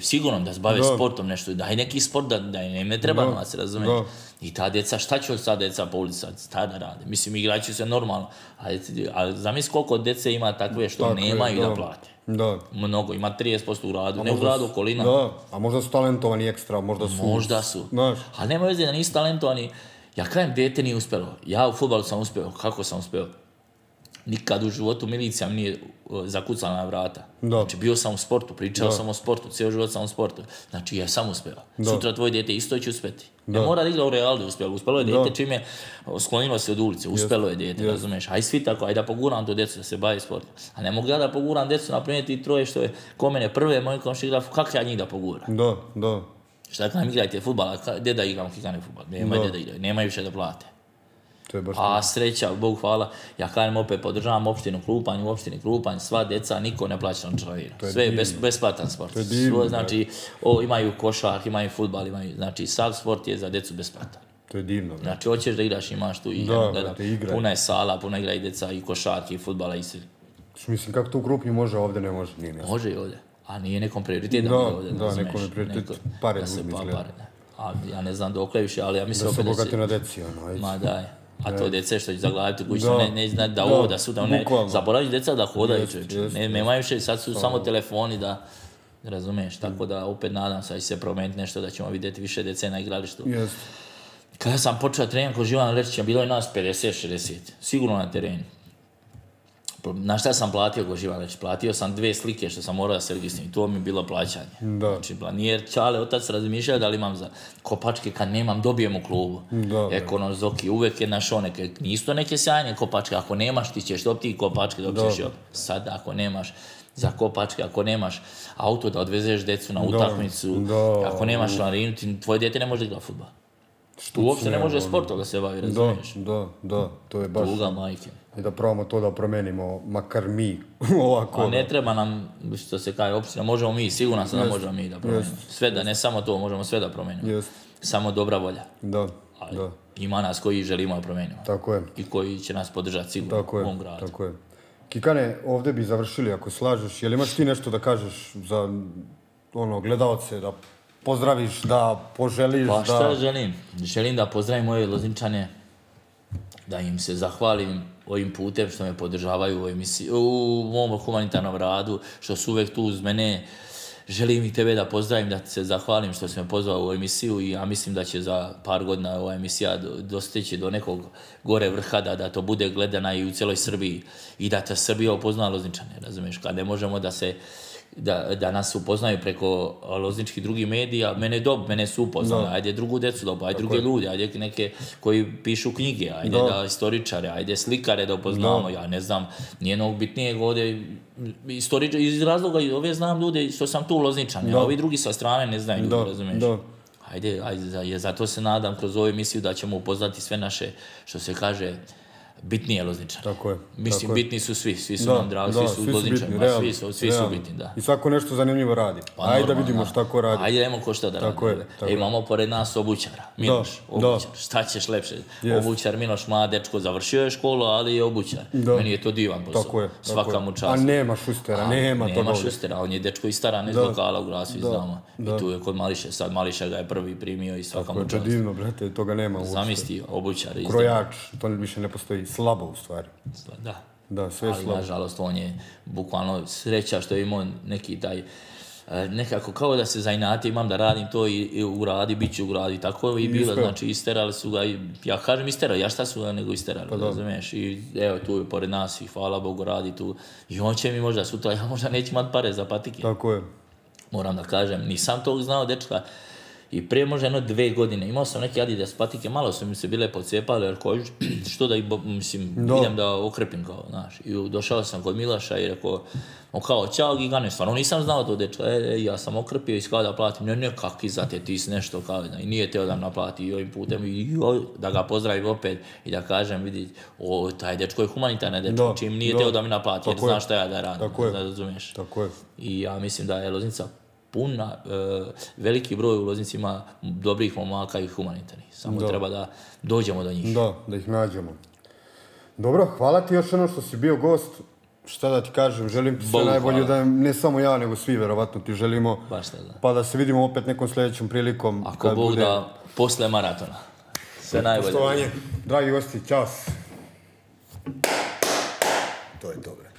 sigurno da se bave sportom nešto, daj neki sport, da, da ne treba novac, razumiješ? I ta djeca, šta će od djeca po ulici šta da rade? Mislim, će se normalno, ali, ali zamisli koliko djece ima takve što nemaju da. plate. Da. Mnogo, ima 30% u radu, ne u gradu, okolina. Da, a možda su talentovani ekstra, možda su. Možda su. Znaš. Ali nema veze da nisu talentovani. Ja krajem djete nije uspjelo. Ja u futbalu sam uspio. Kako sam uspio? nikad u životu milicija mi nije e, zakucala na vrata. Da. Znači, bio sam u sportu, pričao da. sam o sportu, cijel život sam u sportu. Znači, ja sam uspjela. Sutra tvoje dijete isto će uspjeti. Ne mora da igra u realni uspjelo. Uspjelo je dijete čim je sklonilo se od ulice. Uspjelo je dijete, yes. razumiješ? Aj svi tako, aj da poguram tu djecu da se bavi sportom. A ne mogu ja da poguram djecu, naprimjer ti troje što je ko mene prve, moj komši igra, kako ja njih da poguram? Da, da. Šta kada igrajte futbala, deda igram kikane futbal, da deda igraju, nemaju više da plate. A sreća, Bog hvala, ja kažem opet podržavam opštinu Krupanj, u opštini Krupanj sva deca, niko ne plaća na Sve je bes, besplatan sport. znači, o, imaju košark, imaju futbal, imaju, znači sav sport je za decu besplatan. To je divno. Brate. Znači, hoćeš da igraš, imaš tu i puna je sala, puna igra i djeca, i košarki, i futbala, i sve. Mislim, kako to u Krupnju može, ovdje ne može, nije Može i ovdje, a nije nekom prioritet da, da ovdje, da, da nekom prioritet, pa pare se pa, pare, A, ja ne znam dok više, ali ja mislim... Da se to. na deci, ono, Ma daj. A to djece što će zaglaviti u kući, ne, ne zna da, ovo, da su, da djeca da hodaju, ne, nemaju više, sad su samo telefoni da, razumiješ, tako da opet nadam se da će se promijeniti nešto, da ćemo vidjeti više djece na igralištu. Kada sam počeo trenirati kod Živana Lečića, bilo je nas 50-60, sigurno na terenu na šta sam platio živa reći? Znači, platio sam dve slike što sam morao da se registriram. To mi je bilo plaćanje. Da. Znači, planijer, čale, otac razmišljao da li imam za kopačke kad nemam, dobijem u klubu. Da, Ekonom, zoki, uvek je našao neke, isto neke sjajne kopačke. Ako nemaš, ti ćeš dobiti i kopačke, dok ćeš Sad, ako nemaš, za kopačke, ako nemaš auto da odvezeš decu na utakmicu, ako nemaš članarinu, tvoje djete ne može da igra futbol. Uopće ne može ono. sport da se bavi, razumiješ? Da, da, to je baš... majke i da probamo to da promenimo, makar mi [laughs] ovako. A ne ono. treba nam, što se kaže opcija, možemo mi, sigurno sam da možemo mi da promenimo. Sve da, ne samo to, možemo sve da promenimo. Samo dobra volja. Da, da. Ima nas koji želimo da promenimo. Tako je. I koji će nas podržati sigurno u ovom gradu. Tako je. Kikane, ovdje bi završili ako slažeš. Jel imaš ti nešto da kažeš za ono, gledalce, da pozdraviš, da poželiš? Pa šta želim? Želim da pozdravim moje lozinčane, da im se zahvalim ovim putem što me podržavaju u, emisiji, u mom humanitarnom radu, što su uvijek tu uz mene. Želim i tebe da pozdravim, da se zahvalim što si me pozvao u emisiju i ja mislim da će za par godina ova emisija dostići do nekog gore vrha da, to bude gledana i u cijeloj Srbiji i da te Srbija upozna Lozničane, razumiješ? Kad ne možemo da se da, da nas upoznaju preko lozničkih drugih medija, mene dob, mene su upoznali, ajde drugu decu dobu, ajde druge ljude, ajde neke koji pišu knjige, ajde da, da istoričare, ajde slikare da upoznamo, ja ne znam, nije bitnije bitnijeg ovdje, iz razloga ove znam ljude što sam tu lozničan, a ovi drugi sa strane ne znaju no. razumiješ? Ajde, ajde, zato se nadam kroz ovu emisiju da ćemo upoznati sve naše, što se kaže, bitni je Lozničar. Tako je. Mislim, bitni su svi, svi su da, nam dragi, da, svi su Lozničari, svi su, svi su bitni, da. I svako nešto zanimljivo radi. Pa, Ajde da vidimo šta ko radi. Ajde, ajmo ko šta da tako radi. Je, tako e, imamo pored nas obućara, Miloš, obućar. Šta ćeš lepše? Yes. Obućar Miloš, mlad dečko, završio je školu, ali je obućar. Da. Meni je to divan posao. Tako je. Tako Svaka mu čast. A nema šustera, nema to. Nema šustera, on je dečko i stara, ne dokala u Glasu, iz doma. I tu je kod mališa, sad Mališa ga je prvi primio i svaka mu čast. Tako je, divno, brate, toga nema uopšte. Zamisli, obućar. Krojač, to više ne postoji slabo u stvari. Da. Da, sve je nažalost, on je bukvalno sreća što je imao neki taj e, nekako kao da se zainati imam da radim to i, i uradi, bit ću uradi, tako i bilo, znači isterali su ga, i, ja kažem isterali, ja šta su ga nego isterali, pa razumiješ, i evo tu je pored nas i hvala Bogu radi tu, i on će mi možda sutra, [laughs] ja možda neću imat pare za patike. Tako je. Moram da kažem, nisam to znao dečka, i prije možda jedno dve godine imao sam neke Adidas patike, malo su mi se bile pocijepale, jer [clears throat] što da, mislim, no. idem da okrepim kao, znaš. I došao sam kod Milaša i rekao, on kao, čao Gigane, stvarno nisam znao to dečko, e, e, ja sam okrpio i kao da platim, ne, ne, kaki za te, ti si nešto, kao, i nije teo da naplati i ovim putem, i, da ga pozdravim opet i da kažem, vidi, o, taj dečko je humanitarni dečko, no. čim nije teo da mi naplati, jer znaš šta ja da radim, da razumiješ. Tako je. I ja mislim da je Loznica puna, e, veliki broj u Loznicima dobrih momaka i humanitarnih. Samo treba da dođemo do njih. Da, da ih nađemo. Dobro, hvala ti još ono što si bio gost. Šta da ti kažem, želim ti sve najbolje da ne samo ja, nego svi verovatno ti želimo. Baš Pa da se vidimo opet nekom sljedećom prilikom. Ako Bog bude... da, posle maratona. Sve najbolje. Dragi gosti, čas. To je dobro.